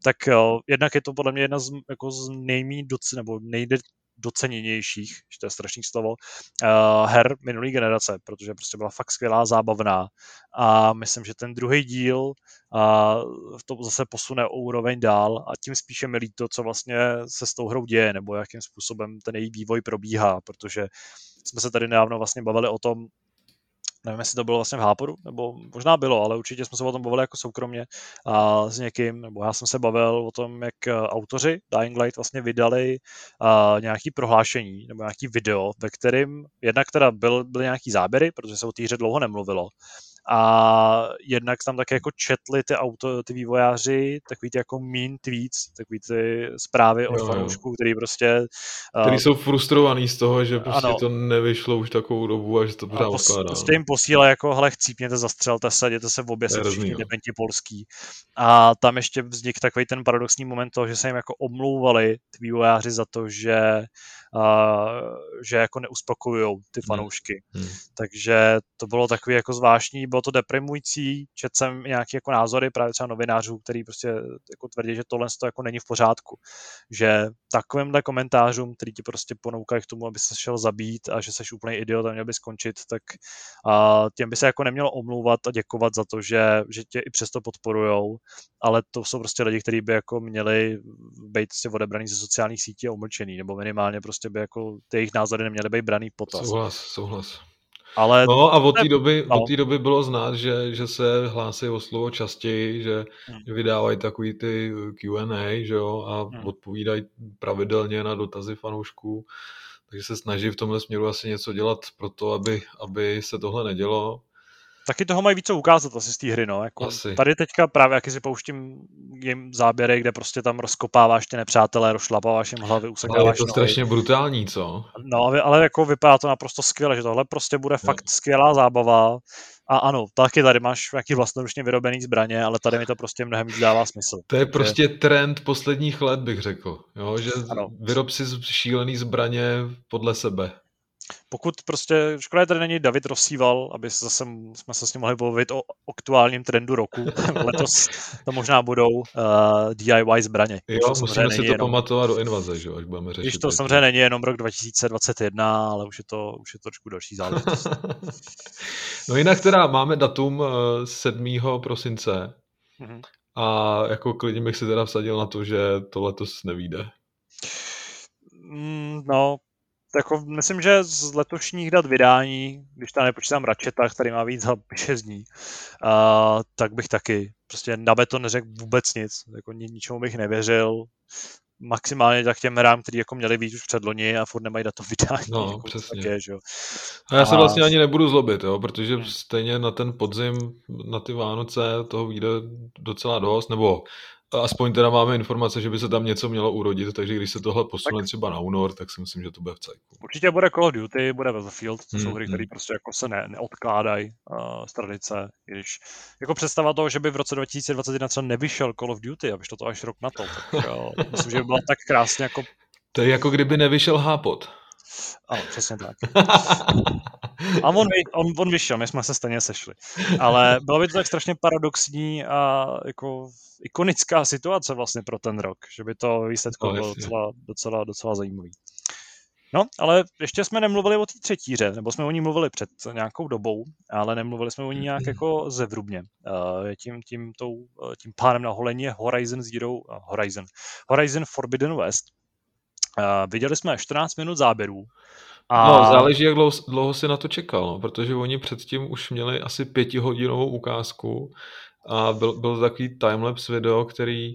tak uh, jednak je to podle mě jedna z, jako z nejmí doc, nebo nejde doceněnějších, že to je strašný slovo, uh, her minulý generace, protože prostě byla fakt skvělá, zábavná. A myslím, že ten druhý díl uh, to zase posune o úroveň dál a tím spíše mi líto, co vlastně se s tou hrou děje, nebo jakým způsobem ten její vývoj probíhá, protože jsme se tady nedávno vlastně bavili o tom, nevím, jestli to bylo vlastně v Háporu, nebo možná bylo, ale určitě jsme se o tom bavili jako soukromně a s někým, nebo já jsem se bavil o tom, jak eh, autoři Dying Light vlastně vydali a, nějaký prohlášení nebo nějaký video, ve kterém jednak teda byl, byly nějaký záběry, protože se o té hře dlouho nemluvilo, a jednak tam také jako četli ty, auto, ty vývojáři takový ty jako mean tweets, takový ty zprávy od fanoušků, který prostě... Který uh, jsou frustrovaný z toho, že prostě ano, to nevyšlo už takovou dobu a že to pořád pos, odkládá. Prostě jim posílá jako, hele, chcípněte, zastřelte se, jděte se v obě se všichni dementi polský. A tam ještě vznik takový ten paradoxní moment toho, že se jim jako omlouvali ty vývojáři za to, že uh, že jako neuspokojují ty hmm. fanoušky. Hmm. Takže to bylo takový jako zvláštní, bylo to deprimující, četl jsem nějaké jako názory právě třeba novinářů, který prostě jako tvrdí, že tohle to jako není v pořádku. Že takovýmhle komentářům, který ti prostě ponoukají k tomu, aby se šel zabít a že jsi úplný idiot a měl by skončit, tak uh, těm by se jako nemělo omlouvat a děkovat za to, že, že tě i přesto podporujou, ale to jsou prostě lidi, kteří by jako měli být prostě odebraný ze sociálních sítí a umlčený, nebo minimálně prostě by jako ty jejich názory neměly být braný potaz. Souhlas, souhlas. Ale no a od té doby, no. od té doby bylo znát, že, že se hlásí o slovo častěji, že hmm. vydávají takový ty Q&A, že jo, a hmm. odpovídají pravidelně na dotazy fanoušků, takže se snaží v tomhle směru asi něco dělat pro to, aby, aby se tohle nedělo. Taky toho mají více ukázat asi z té hry, no. Jako asi. Tady teďka právě, jak si pouštím jim záběry, kde prostě tam rozkopáváš ty nepřátelé, rozšlapáváš jim hlavy, usekáváš Ale je to nohy. strašně brutální, co? No, ale jako vypadá to naprosto skvěle, že tohle prostě bude no. fakt skvělá zábava. A ano, taky tady máš nějaký vlastnoručně vyrobený zbraně, ale tady mi to prostě mnohem víc dává smysl. To je prostě trend posledních let, bych řekl. Jo? Že ano. vyrob si šílený zbraně podle sebe pokud prostě, škoda, tady není David Rosíval, aby zase jsme se s ním mohli bavit o aktuálním trendu roku. Letos to možná budou uh, eh, DIY zbraně. Jo, musíme si to jenom, pamatovat do invaze, že až budeme řešit. Když to samozřejmě není jenom rok 2021, ale už je to, už je to trošku další záležitost. no jinak teda máme datum 7. Eh, prosince mm-hmm. a jako klidně bych si teda vsadil na to, že to letos nevíde. Mm, no, jako myslím, že z letošních dat vydání, když tam nepočítám Ratcheta, který má víc za 6 dní, uh, tak bych taky prostě na beton neřekl vůbec nic. Jako ničemu bych nevěřil maximálně tak těm hrám, který jako měli být už předloni a furt nemají to vydání. No, jako přesně. Také, že jo. A já se vlastně ani nebudu zlobit, jo, protože hmm. stejně na ten podzim, na ty Vánoce toho vyjde docela dost, nebo aspoň teda máme informace, že by se tam něco mělo urodit, takže když se tohle posune tak. třeba na únor, tak si myslím, že to bude v cajku. Určitě bude Call of Duty, bude Battlefield, to hmm, jsou hry, které hmm. prostě jako se ne, neodkládají uh, z tradice, když jako představa toho, že by v roce 2021 třeba nevyšel Call of Duty a vyšlo to až rok na to, tak uh, myslím, že by byla tak krásně jako... To je jako kdyby nevyšel Hápot. Ano, přesně tak. A on, on, on vyšel, my jsme se stejně sešli. Ale bylo by to tak strašně paradoxní a jako ikonická situace vlastně pro ten rok, že by to výsledku no, bylo docela, docela, docela zajímavý. No, ale ještě jsme nemluvili o té třetí hře, nebo jsme o ní mluvili před nějakou dobou, ale nemluvili jsme o ní nějak jako zevrubně. Uh, tím, tím, tou, tím pánem na holení je Horizon Zero, uh, Horizon, Horizon Forbidden West. Uh, viděli jsme 14 minut záběrů, a... No, záleží, jak dlouho, dlouho si na to čekal, no, protože oni předtím už měli asi pětihodinovou ukázku a byl, byl takový timelapse video, který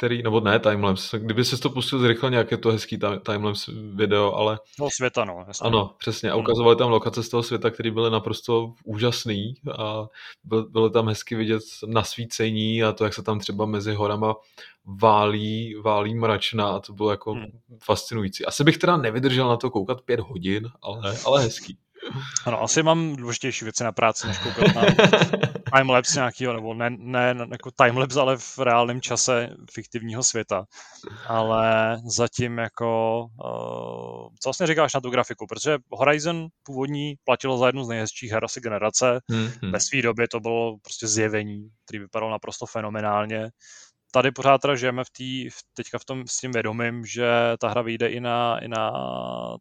který, nebo ne timelapse, kdyby se to pustil zrychleně, jak je to hezký timelapse video, ale... No světa, no. Jasně. Ano, přesně. A ukazovali tam lokace z toho světa, které byly naprosto úžasný a byly tam hezky vidět nasvícení a to, jak se tam třeba mezi horama válí, válí mračna a to bylo jako hmm. fascinující. Asi bych teda nevydržel na to koukat pět hodin, ale, ale hezký. Ano, asi mám důležitější věci na práci, než koukat na timelapse nějakého, nebo ne, ne jako timelapse, ale v reálném čase fiktivního světa. Ale zatím jako, uh, co vlastně říkáš na tu grafiku, protože Horizon původní platilo za jednu z nejhezčích her asi generace. Mm-hmm. Ve své době to bylo prostě zjevení, který vypadalo naprosto fenomenálně tady pořád teda žijeme v tý, teďka v tom s tím vědomím, že ta hra vyjde i na, i na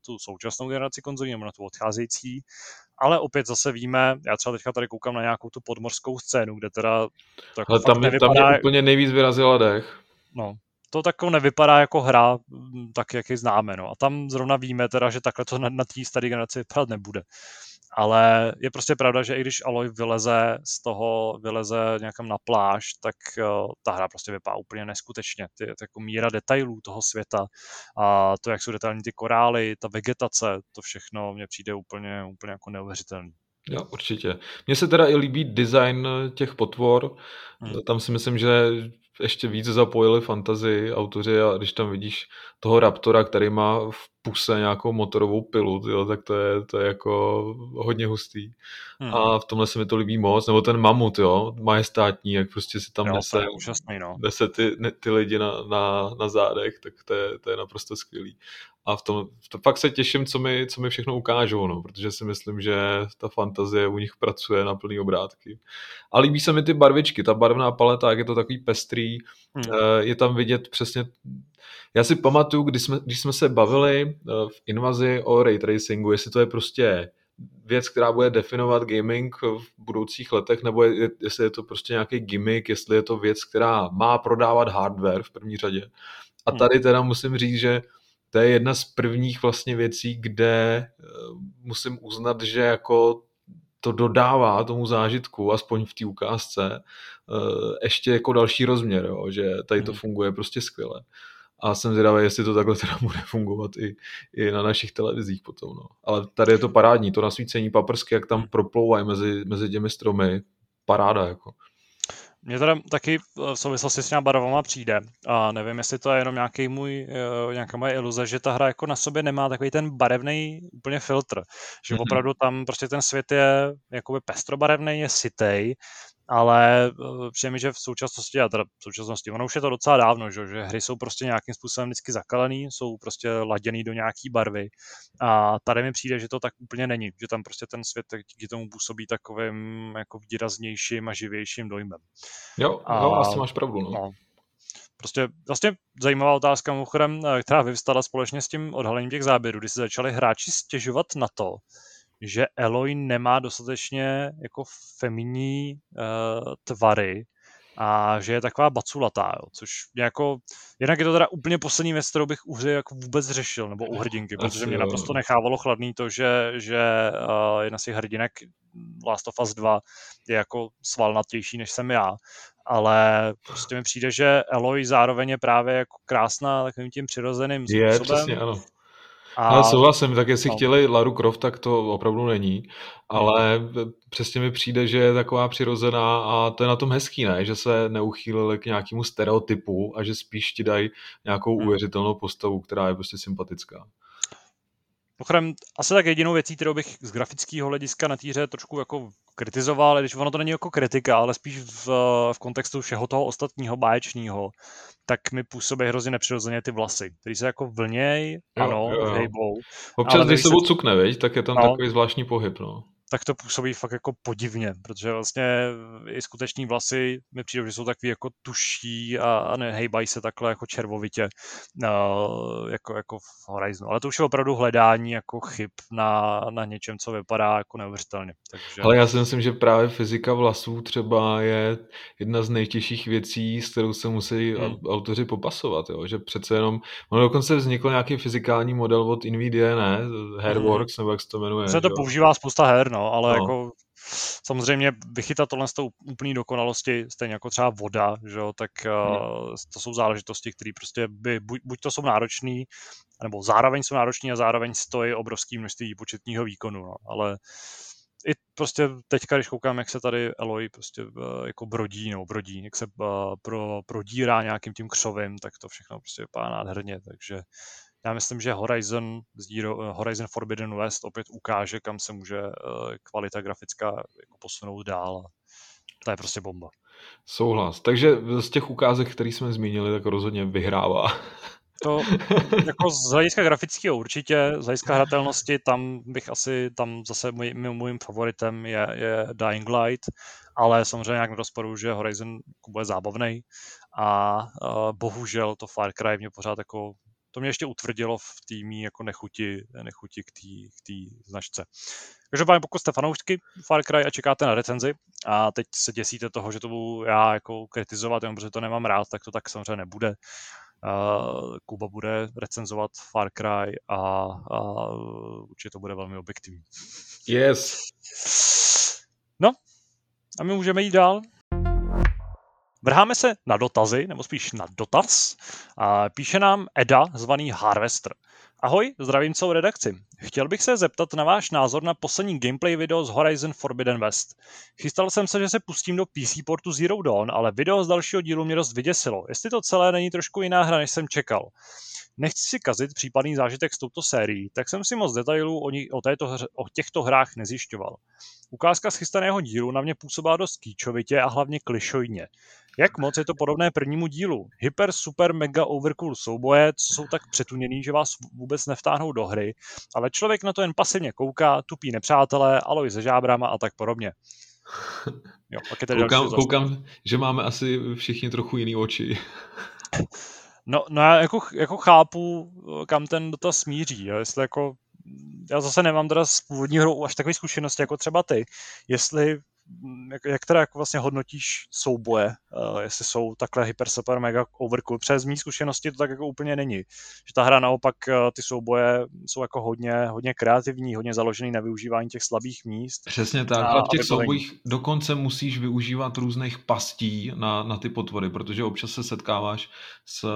tu současnou generaci konzolí, nebo na tu odcházející, ale opět zase víme, já třeba teďka tady koukám na nějakou tu podmorskou scénu, kde teda to jako ale tam, nevypadá, tam je úplně nejvíc vyrazila dech. No, to tak nevypadá jako hra, tak jak ji známe. No. A tam zrovna víme teda, že takhle to na, na té staré generaci vypadat nebude ale je prostě pravda, že i když Aloy vyleze z toho, vyleze nějakam na pláž, tak uh, ta hra prostě vypadá úplně neskutečně. Ty, ty jako míra detailů toho světa a to, jak jsou detailní ty korály, ta vegetace, to všechno mně přijde úplně, úplně jako neuvěřitelný. Jo, určitě. Mně se teda i líbí design těch potvor. Hmm. Tam si myslím, že ještě víc zapojili fantazii autoři a když tam vidíš toho Raptora, který má v puse nějakou motorovou pilu, tyjo, tak to je, to je jako hodně hustý. Hmm. A v tomhle se mi to líbí moc. Nebo ten mamut, jo, majestátní, jak prostě si tam jo, nese, úžasný, no. nese ty, ne, ty lidi na, na, na zádech, tak to je, to je naprosto skvělý. A v tom, to fakt se těším, co mi, co mi všechno ukážou, no, protože si myslím, že ta fantazie u nich pracuje na plný obrátky. A líbí se mi ty barvičky, ta barvná paleta, jak je to takový pestrý. Eh, je tam vidět přesně já si pamatuju, když jsme, když jsme se bavili eh, v invazi o ray tracingu, jestli to je prostě věc, která bude definovat gaming v budoucích letech, nebo je, jestli je to prostě nějaký gimmick, jestli je to věc, která má prodávat hardware v první řadě. A hmm. tady teda musím říct, že to je jedna z prvních vlastně věcí, kde eh, musím uznat, že jako to dodává tomu zážitku, aspoň v té ukázce, eh, ještě jako další rozměr, jo, že tady to hmm. funguje prostě skvěle a jsem zvědavý, jestli to takhle teda bude fungovat i, i na našich televizích potom. No. Ale tady je to parádní, to nasvícení paprsky, jak tam proplouvají mezi, mezi těmi stromy, paráda jako. Mně teda taky v souvislosti s těma barvama přijde a nevím, jestli to je jenom nějaký můj, eh, nějaká moje iluze, že ta hra jako na sobě nemá takový ten barevný úplně filtr, že mm-hmm. opravdu tam prostě ten svět je jakoby pestrobarevný, je sitej ale uh, přijde mi, že v současnosti, a teda v současnosti, ono už je to docela dávno, že, že hry jsou prostě nějakým způsobem vždycky zakalený, jsou prostě laděný do nějaký barvy a tady mi přijde, že to tak úplně není, že tam prostě ten svět díky tomu působí takovým jako výraznějším a živějším dojmem. Jo, a, jo asi máš pravdu. No. no. Prostě vlastně zajímavá otázka, mimochodem, eh, která vyvstala společně s tím odhalením těch záběrů, kdy se začali hráči stěžovat na to, že Eloy nemá dostatečně jako feminní uh, tvary a že je taková baculatá, jo, což mě jako, jednak je to teda úplně poslední věc, kterou bych u hry jako vůbec řešil, nebo u hrdinky, protože mě naprosto nechávalo chladný to, že, že uh, jedna z těch hrdinek Last of Us 2 je jako svalnatější, než jsem já, ale prostě mi přijde, že Eloy zároveň je právě jako krásná takovým tím přirozeným způsobem. Je, přesně, ano. A... Ale souhlasím, tak jestli no. chtěli Laru Croft, tak to opravdu není, ale no. přesně mi přijde, že je taková přirozená a to je na tom hezký, ne? Že se neuchýlili k nějakému stereotypu a že spíš ti dají nějakou hmm. uvěřitelnou postavu, která je prostě sympatická. Mimochodem, asi tak jedinou věcí, kterou bych z grafického hlediska na týře trošku jako kritizoval, když ono to není jako kritika, ale spíš v, v kontextu všeho toho ostatního báječního, tak mi působí hrozně nepřirozeně ty vlasy, které se jako vlněj, jo, ano, jo, jo. hejbou. Občas, když se odcukne, veď, tak je tam no, takový zvláštní pohyb, no tak to působí fakt jako podivně, protože vlastně i skuteční vlasy mi přijde, že jsou takový jako tuší a, a nehejbají se takhle jako červovitě uh, jako, jako v Horizonu. Ale to už je opravdu hledání jako chyb na, na něčem, co vypadá jako neuvěřitelně. Takže... Ale já si myslím, že právě fyzika vlasů třeba je jedna z nejtěžších věcí, s kterou se musí hmm. autoři popasovat, jo? že přece jenom, ono dokonce vznikl nějaký fyzikální model od NVIDIA, ne? Hairworks, hmm. nebo jak se to jmenuje. Se to jo? používá spousta her, no no, ale no. jako samozřejmě vychytat tohle z toho úplný dokonalosti, stejně jako třeba voda, že jo, tak hmm. to jsou záležitosti, které prostě by, buď, buď to jsou náročný, nebo zároveň jsou nároční a zároveň stojí obrovský množství početního výkonu, no, ale i prostě teďka, když koukám, jak se tady Eloy prostě uh, jako brodí, nebo brodí, jak se uh, pro, prodírá nějakým tím křovím, tak to všechno prostě vypadá nádherně, takže já myslím, že Horizon, Zero, Horizon Forbidden West opět ukáže, kam se může eh, kvalita grafická jako posunout dál. To je prostě bomba. Souhlas. Takže z těch ukázek, které jsme zmínili, tak rozhodně vyhrává. To jako z hlediska grafického určitě, z hlediska hratelnosti, tam bych asi, tam zase můj, mým favoritem je, je Dying Light, ale samozřejmě jak rozporu, že Horizon jako bude zábavný a uh, bohužel to Far Cry mě pořád jako to mě ještě utvrdilo v týmí jako nechuti, nechuti k té značce. Každopádně pokud jste fanoušky Far Cry a čekáte na recenzi a teď se děsíte toho, že to budu já jako kritizovat, jenom protože to nemám rád, tak to tak samozřejmě nebude. Uh, Kuba bude recenzovat Far Cry a, a určitě to bude velmi objektivní. Yes. No, a my můžeme jít dál. Vrháme se na dotazy, nebo spíš na dotaz. A píše nám Eda, zvaný Harvester. Ahoj, zdravím celou redakci. Chtěl bych se zeptat na váš názor na poslední gameplay video z Horizon Forbidden West. Chystal jsem se, že se pustím do PC portu Zero Dawn, ale video z dalšího dílu mě dost vyděsilo. Jestli to celé není trošku jiná hra, než jsem čekal. Nechci si kazit případný zážitek s touto sérií, tak jsem si moc detailů o, ní, o, této hře, o těchto hrách nezjišťoval. Ukázka z chystaného dílu na mě působila dost kýčovitě a hlavně klišojně. Jak moc je to podobné prvnímu dílu? Hyper, super, mega overcool souboje, co jsou tak přetuněný, že vás vůbec nevtáhnou do hry, ale člověk na to jen pasivně kouká, tupí nepřátelé, aloj se žábrama a tak podobně. Jo, pak je tady koukám, koukám, že máme asi všichni trochu jiný oči. No, no já jako, jako chápu, kam ten dotaz smíří, jo? jestli jako já zase nemám teda z původní hrou až takové zkušenosti jako třeba ty, jestli jak, jak teda jako vlastně hodnotíš souboje, uh, jestli jsou takhle hyper super mega overcool. Přes mý zkušenosti to tak jako úplně není. Že ta hra naopak uh, ty souboje jsou jako hodně, hodně kreativní, hodně založený na využívání těch slabých míst. Přesně tak. A, a v těch soubojích dokonce musíš využívat různých pastí na, na ty potvory, protože občas se setkáváš s,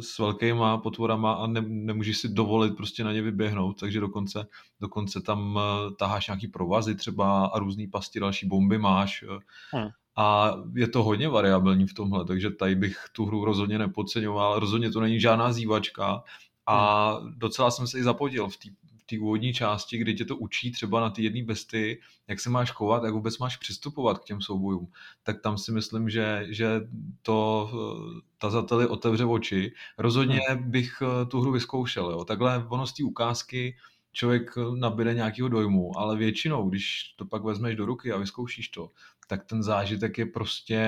s velkýma potvorama a ne, nemůžeš si dovolit prostě na ně vyběhnout, takže dokonce, dokonce tam uh, taháš nějaký provazy třeba a různý pasti, další bomby máš. Hmm. A je to hodně variabilní v tomhle, takže tady bych tu hru rozhodně nepodceňoval. Rozhodně to není žádná zývačka a hmm. docela jsem se i zapodil v té té úvodní části, kdy tě to učí třeba na ty jedné besty, jak se máš chovat, jak vůbec máš přistupovat k těm soubojům, tak tam si myslím, že, že to tazateli otevře oči. Rozhodně hmm. bych eh, tu hru vyzkoušel. Jo. Takhle ono z té ukázky člověk nabíde nějakého dojmu, ale většinou, když to pak vezmeš do ruky a vyzkoušíš to, tak ten zážitek je prostě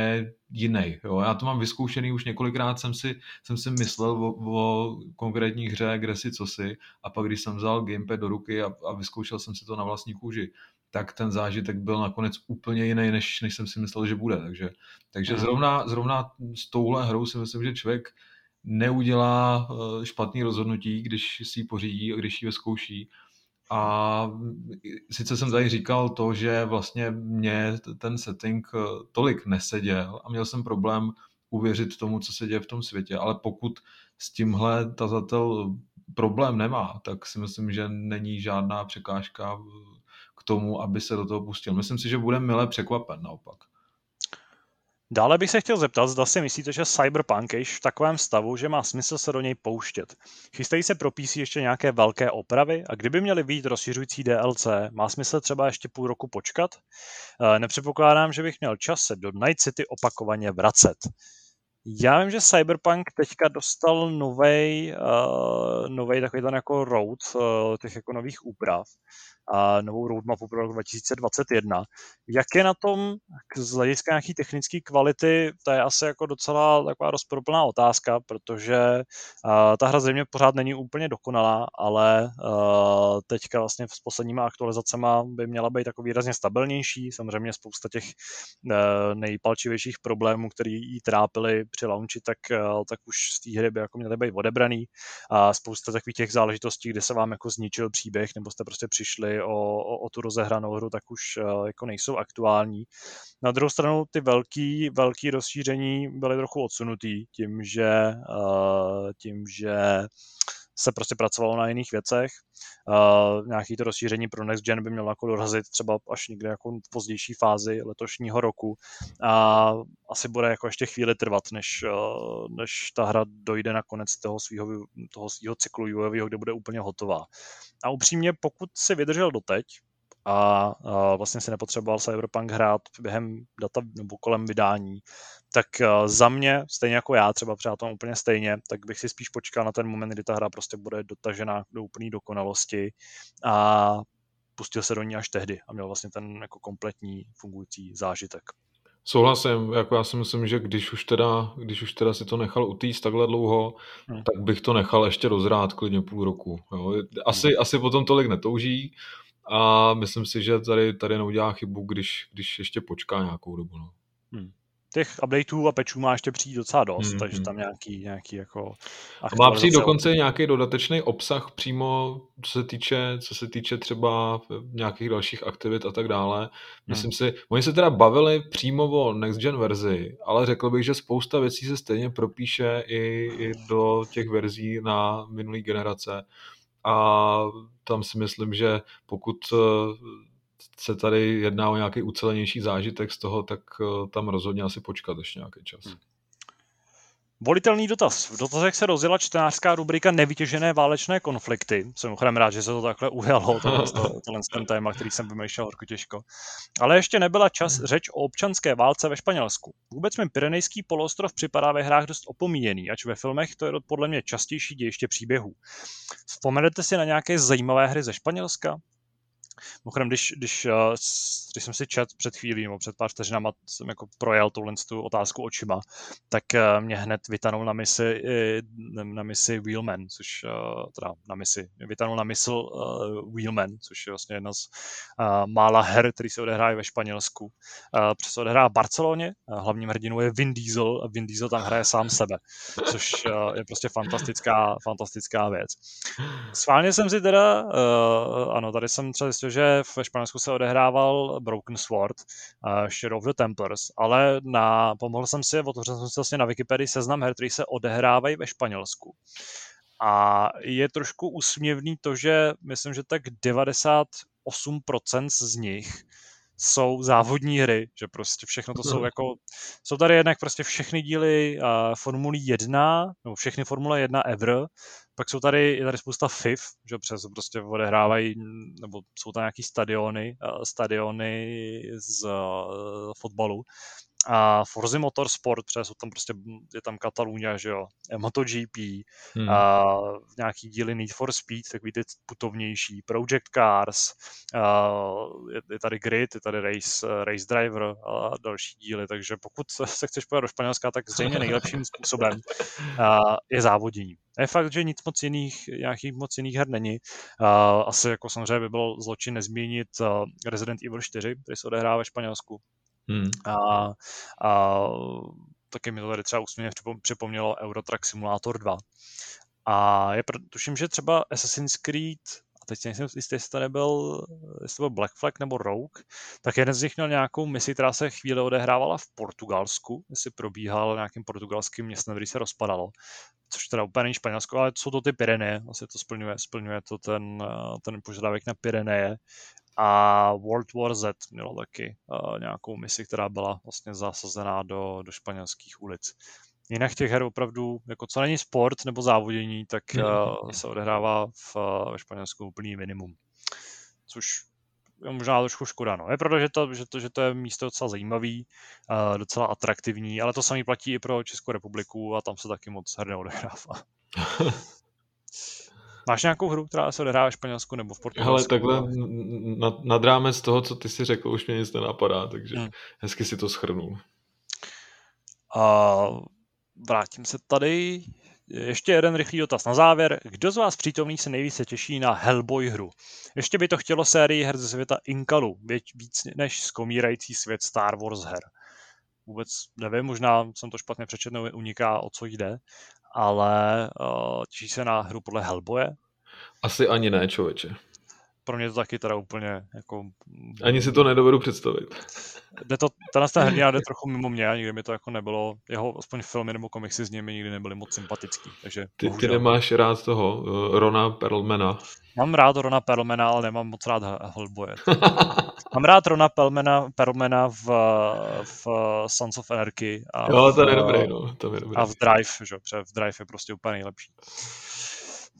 jiný. Jo? Já to mám vyzkoušený už několikrát, jsem si, jsem si myslel o, o konkrétní hře, kde si, co si, a pak když jsem vzal gamepad do ruky a, a vyzkoušel jsem si to na vlastní kůži, tak ten zážitek byl nakonec úplně jiný, než, než jsem si myslel, že bude. Takže, takže zrovna, zrovna s touhle hrou si myslím, že člověk neudělá eh, špatný rozhodnutí, když si ji pořídí a když ji vyzkouší. A sice jsem tady říkal to, že vlastně mě ten setting eh, tolik neseděl a měl jsem problém uvěřit tomu, co se děje v tom světě, ale pokud s tímhle tazatel problém nemá, tak si myslím, že není žádná překážka k tomu, aby se do toho pustil. Myslím si, že bude milé překvapen naopak. Dále bych se chtěl zeptat, zda si myslíte, že Cyberpunk je v takovém stavu, že má smysl se do něj pouštět. Chystají se pro PC ještě nějaké velké opravy a kdyby měly být rozšiřující DLC, má smysl třeba ještě půl roku počkat? Eh, nepředpokládám, že bych měl čas se do Night City opakovaně vracet. Já vím, že Cyberpunk teďka dostal novej, uh, novej takový ten jako road uh, těch jako nových úprav novou roadmapu pro rok 2021. Jak je na tom z hlediska nějaký technické kvality, to je asi jako docela taková rozporuplná otázka, protože ta hra zřejmě pořád není úplně dokonalá, ale teďka vlastně s posledníma aktualizacemi by měla být jako výrazně stabilnější. Samozřejmě spousta těch uh, nejpalčivějších problémů, které jí trápily při launchi, tak, uh, tak už z té hry by jako měly být odebraný. A spousta takových těch záležitostí, kde se vám jako zničil příběh, nebo jste prostě přišli o, o, o tu rozehranou hru, tak už uh, jako nejsou aktuální. Na druhou stranu ty velký, velký rozšíření byly trochu odsunutý tím, že, uh, tím, že se prostě pracovalo na jiných věcech. Uh, nějaký to rozšíření pro Next Gen by mělo jako dorazit třeba až někde jako v pozdější fázi letošního roku a asi bude jako ještě chvíli trvat, než, uh, než ta hra dojde na konec toho svého toho svýho cyklu vývojového, kde bude úplně hotová. A upřímně, pokud si vydržel doteď, a, a vlastně si nepotřeboval Cyberpunk hrát během data nebo kolem vydání, tak uh, za mě, stejně jako já, třeba třeba tom úplně stejně, tak bych si spíš počkal na ten moment, kdy ta hra prostě bude dotažena do úplné dokonalosti a pustil se do ní až tehdy a měl vlastně ten jako kompletní fungující zážitek. Souhlasím, jako já si myslím, že když už teda, když už teda si to nechal utíct takhle dlouho, hmm. tak bych to nechal ještě rozrát klidně půl roku. Jo. Asi, hmm. asi potom tolik netouží a myslím si, že tady, tady neudělá chybu, když, když ještě počká nějakou dobu. No. Hmm těch updateů a pečů má ještě přijít docela dost, mm-hmm. takže tam nějaký, nějaký jako... A má přijít dokonce nějaký dodatečný obsah přímo, co se týče, co se týče třeba nějakých dalších aktivit a tak dále. Myslím mm. si, oni se teda bavili přímo o next gen verzi, ale řekl bych, že spousta věcí se stejně propíše i, i do těch verzí na minulý generace. A tam si myslím, že pokud se tady jedná o nějaký ucelenější zážitek z toho, tak eh, tam rozhodně asi počkat ještě nějaký čas. Hmm. Volitelný dotaz. V dotazech se rozjela čtenářská rubrika nevytěžené válečné konflikty. Jsem ochrém rád, že se to takhle ujalo, tohle, tohle ten téma, který jsem vymýšlel horko těžko. Ale ještě nebyla čas řeč o občanské válce ve Španělsku. Vůbec mi Pyrenejský poloostrov připadá ve hrách dost opomíjený, ač ve filmech to je podle mě častější dějiště příběhů. Vzpomenete si na nějaké zajímavé hry ze Španělska? Mimochodem, když, když, eh, když jsem si čet před chvílí, nebo před pár vteřinama jsem jako projel tuhle tu otázku očima, tak eh, mě hned vytanul na misi, na misi Wheelman, což eh, teda na misi, vytanul na mysl Wheelman, což je vlastně jedna z mála her, který se odehrávají ve Španělsku. Přes odehrá v Barceloně, hlavním hrdinou je Vin Diesel a Vin Diesel tam hraje sám sebe, což je prostě fantastická, fantastická věc. Schválně jsem si teda, ano, tady jsem třeba že ve Španělsku se odehrával Broken Sword, uh, Shadow of the Templars, ale na, pomohl jsem si, otevřel jsem si vlastně na Wikipedii seznam her, který se odehrávají ve Španělsku. A je trošku úsměvný to, že myslím, že tak 98% z nich jsou závodní hry, že prostě všechno to jsou mhm. jako, jsou tady jednak prostě všechny díly uh, Formulí 1, nebo všechny Formule 1 ever, pak jsou tady, je tady spousta FIF, že přes prostě odehrávají, nebo jsou tam nějaký stadiony, uh, stadiony z uh, fotbalu a Forza Motorsport, protože jsou tam prostě, je tam Katalunia, že jo, MotoGP, hmm. a nějaký díly Need for Speed, takový ty putovnější, Project Cars, a je, je, tady Grid, je tady Race, Race Driver a další díly, takže pokud se chceš pojít do Španělska, tak zřejmě nejlepším způsobem a je závodění. Je fakt, že nic moc jiných, nějakých moc jiných her není. Asi jako samozřejmě by bylo zločin nezmínit uh, Resident Evil 4, který se odehrává ve Španělsku. Hmm. A, a taky mi to tady třeba úsměvně připomnělo Eurotrack Simulator 2. A je, tuším, že třeba Assassin's Creed a teď nejsem jistý, jestli to nebyl, jestli to byl Black Flag nebo Rogue, tak jeden z nich měl nějakou misi, která se chvíli odehrávala v Portugalsku, jestli probíhal nějakým portugalským městem, který se rozpadalo což teda úplně není Španělsko, ale jsou to ty Pyreneje, vlastně to splňuje, splňuje to ten, ten požadavek na Pyreneje. A World War Z mělo taky uh, nějakou misi, která byla vlastně zasazená do, do španělských ulic. Jinak těch her opravdu, jako co není sport nebo závodění, tak uh, se odehrává v, ve Španělsku úplný minimum. Což je možná trošku škoda. No. Je pravda, že to, že to, že to je místo docela zajímavý, uh, docela atraktivní, ale to samé platí i pro Českou republiku a tam se taky moc her neodehrává. Máš nějakou hru, která se odehrává v Španělsku nebo v Portugalsku? Ale takhle nad, nad rámec toho, co ty si řekl, už mě nic nenapadá, takže hmm. hezky si to schrnul. Uh, vrátím se tady. Ještě jeden rychlý dotaz na závěr. Kdo z vás přítomných se nejvíce těší na Hellboy hru? Ještě by to chtělo sérii her ze světa Inkalu, víc než skomírající svět Star Wars her. Vůbec nevím, možná jsem to špatně přečetl, uniká, o co jde, ale uh, těší se na hru podle Hellboye? Asi ani ne, člověče pro mě to taky teda úplně jako... Ani si to nedovedu představit. Jde to, tenhle ten hrdina jde trochu mimo mě, nikdy mi to jako nebylo, jeho aspoň filmy nebo komiksy s nimi nikdy nebyly moc sympatický, takže... Ty, ty nemáš rád toho, uh, Rona Perlmana? Mám rád Rona Perlmana, ale nemám moc rád Hellboye. Mám rád Rona Perlmana, Perlmana v, v Sons of Anarchy. A jo, to je dobrý, no. To je dobrý. A v Drive, že? v Drive je prostě úplně nejlepší.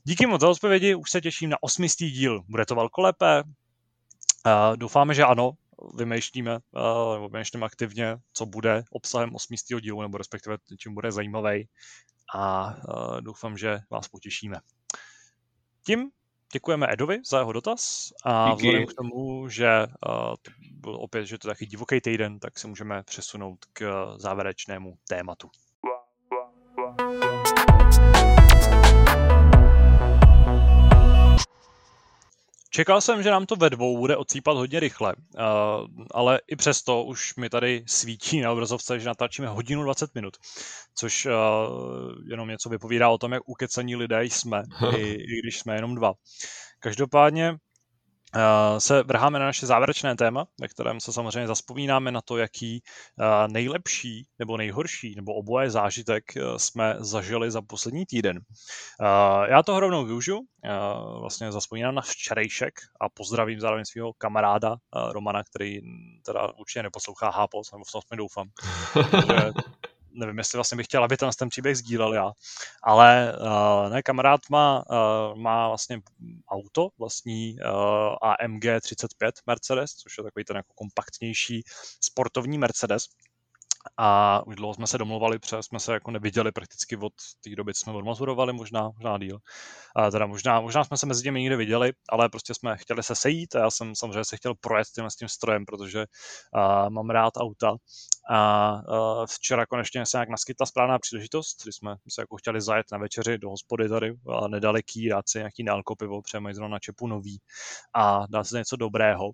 Díky moc za odpovědi, už se těším na osmistý díl. Bude to velkolepé? Uh, doufáme, že ano, vymýšlíme, uh, vymýšlíme aktivně, co bude obsahem osmistého dílu, nebo respektive čím bude zajímavý. A uh, doufám, že vás potěšíme. Tím děkujeme Edovi za jeho dotaz a Díky. vzhledem k tomu, že uh, to byl opět, že to je taky divoký týden, tak se můžeme přesunout k závěrečnému tématu. Čekal jsem, že nám to ve dvou bude odsýpat hodně rychle, uh, ale i přesto už mi tady svítí na obrazovce, že natáčíme hodinu 20 minut, což uh, jenom něco vypovídá o tom, jak ukecení lidé jsme, i, i když jsme jenom dva. Každopádně Eh, se vrháme na naše závěrečné téma, ve kterém se samozřejmě zaspomínáme na to, jaký eh, nejlepší nebo nejhorší nebo oboje zážitek eh, jsme zažili za poslední týden. Já to rovnou využiju, vlastně zaspomínám na včerejšek a pozdravím zároveň svého kamaráda Romana, který teda určitě neposlouchá Hápos, nebo v tom doufám. nevím, jestli vlastně bych chtěl, aby ten, ten příběh sdílel já, ale uh, ne, kamarád má, uh, má vlastně auto, vlastní uh, AMG 35 Mercedes, což je takový ten jako kompaktnější sportovní Mercedes, a už dlouho jsme se domluvali, protože jsme se jako neviděli prakticky od té doby, co jsme odmazurovali, možná, možná díl. A teda možná, možná jsme se mezi těmi někde viděli, ale prostě jsme chtěli se sejít a já jsem samozřejmě se chtěl projet tím, s tím strojem, protože uh, mám rád auta. A uh, včera konečně se nějak naskytla správná příležitost, kdy jsme se jako chtěli zajet na večeři do hospody tady, a nedaleký, dát si nějaký nealkopivo, protože mají na čepu nový a dát si něco dobrého.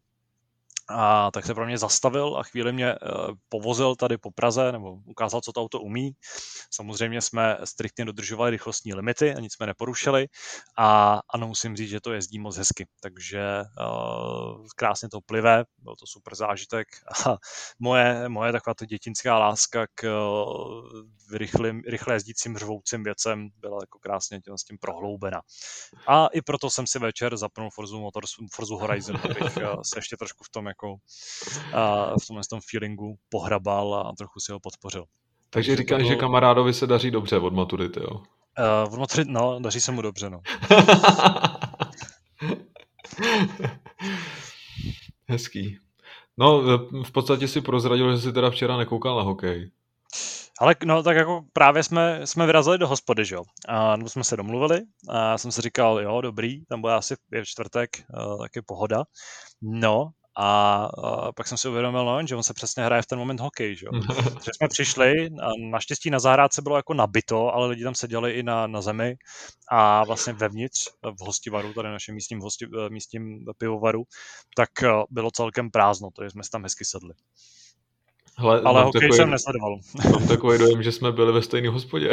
A tak se pro mě zastavil a chvíli mě uh, povozil tady po Praze, nebo ukázal, co to auto umí. Samozřejmě jsme striktně dodržovali rychlostní limity a nic jsme neporušili. A ano, musím říct, že to jezdí moc hezky. Takže uh, krásně to plive, byl to super zážitek. A moje, moje taková to dětinská láska k uh, rychlým, rychle jezdícím řvoucím věcem byla jako krásně tím, s tím prohloubena. A i proto jsem si večer zapnul Forzu, Motors, Forzu Horizon, abych se ještě trošku v tom jako jako a v tomhle tom feelingu pohrabal a trochu si ho podpořil. Takže říkáš, bylo... že kamarádovi se daří dobře od maturity, jo? Uh, od maturity, no, daří se mu dobře, no. Hezký. No, v podstatě si prozradil, že jsi teda včera nekoukal na hokej. Ale no, tak jako právě jsme, jsme vyrazili do hospody, že jo. A nebo jsme se domluvili a já jsem si říkal, jo, dobrý, tam bude asi v čtvrtek, uh, taky pohoda. No a, a pak jsem si uvědomil, no, že on se přesně hraje v ten moment hokej. Že, že jsme přišli, a naštěstí na zahrádce bylo jako nabito, ale lidi tam seděli i na, na zemi a vlastně vevnitř v hostivaru, tady našem místním, hosti, místním pivovaru, tak bylo celkem prázdno, takže jsme si tam hezky sedli. Hele, ale hokej takový, jsem nesledoval. Mám takový dojem, že jsme byli ve stejné hospodě.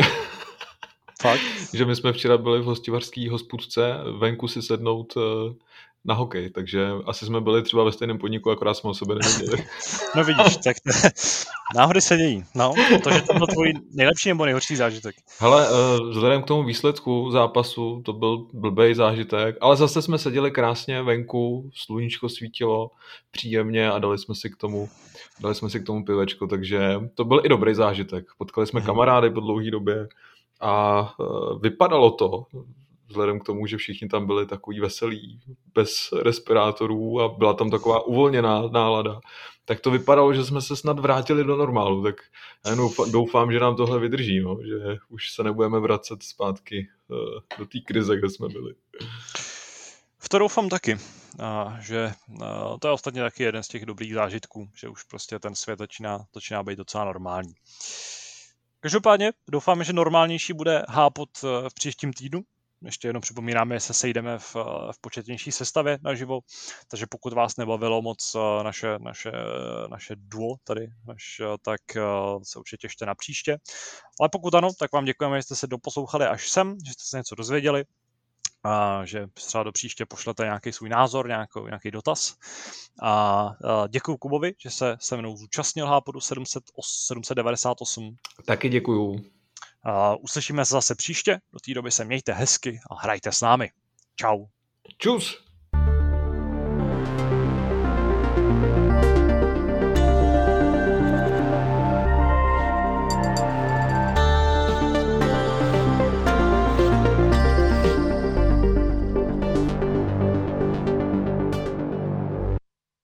Fakt? že my jsme včera byli v hostivarské hospůdce venku si sednout eh, na hokej, takže asi jsme byli třeba ve stejném podniku, akorát jsme o sebe nevěděli. no vidíš, tak to, náhody se dějí. No, to, že to byl tvůj nejlepší nebo nejhorší zážitek. Hele, uh, vzhledem k tomu výsledku zápasu, to byl blbej zážitek, ale zase jsme seděli krásně venku, sluníčko svítilo příjemně a dali jsme si k tomu dali jsme si k tomu pivečko, takže to byl i dobrý zážitek. Potkali jsme mhm. kamarády po dlouhé době a uh, vypadalo to, vzhledem k tomu, že všichni tam byli takový veselí, bez respirátorů a byla tam taková uvolněná nálada, tak to vypadalo, že jsme se snad vrátili do normálu, tak já jenom doufám, že nám tohle vydrží, no, že už se nebudeme vracet zpátky uh, do té krize, kde jsme byli. V to doufám taky, a, že a, to je ostatně taky jeden z těch dobrých zážitků, že už prostě ten svět začíná, začíná být docela normální. Každopádně doufáme, že normálnější bude hápot e, v příštím týdnu, ještě jenom připomínáme, že se sejdeme v, v početnější sestavě naživo, takže pokud vás nebavilo moc eh, naše, naše, naše duo tady, naš, tak eh, se určitě těšte na příště. Ale pokud ano, tak vám děkujeme, že jste se doposlouchali až sem, že jste se něco dozvěděli, a že třeba do příště pošlete nějaký svůj názor, nějaký, nějaký dotaz. A, a děkuji Kubovi, že se se mnou zúčastnil Hápodu 700, 798. Taky děkuju. Uslyšíme se zase příště, do té doby se mějte hezky a hrajte s námi. Čau. Čus.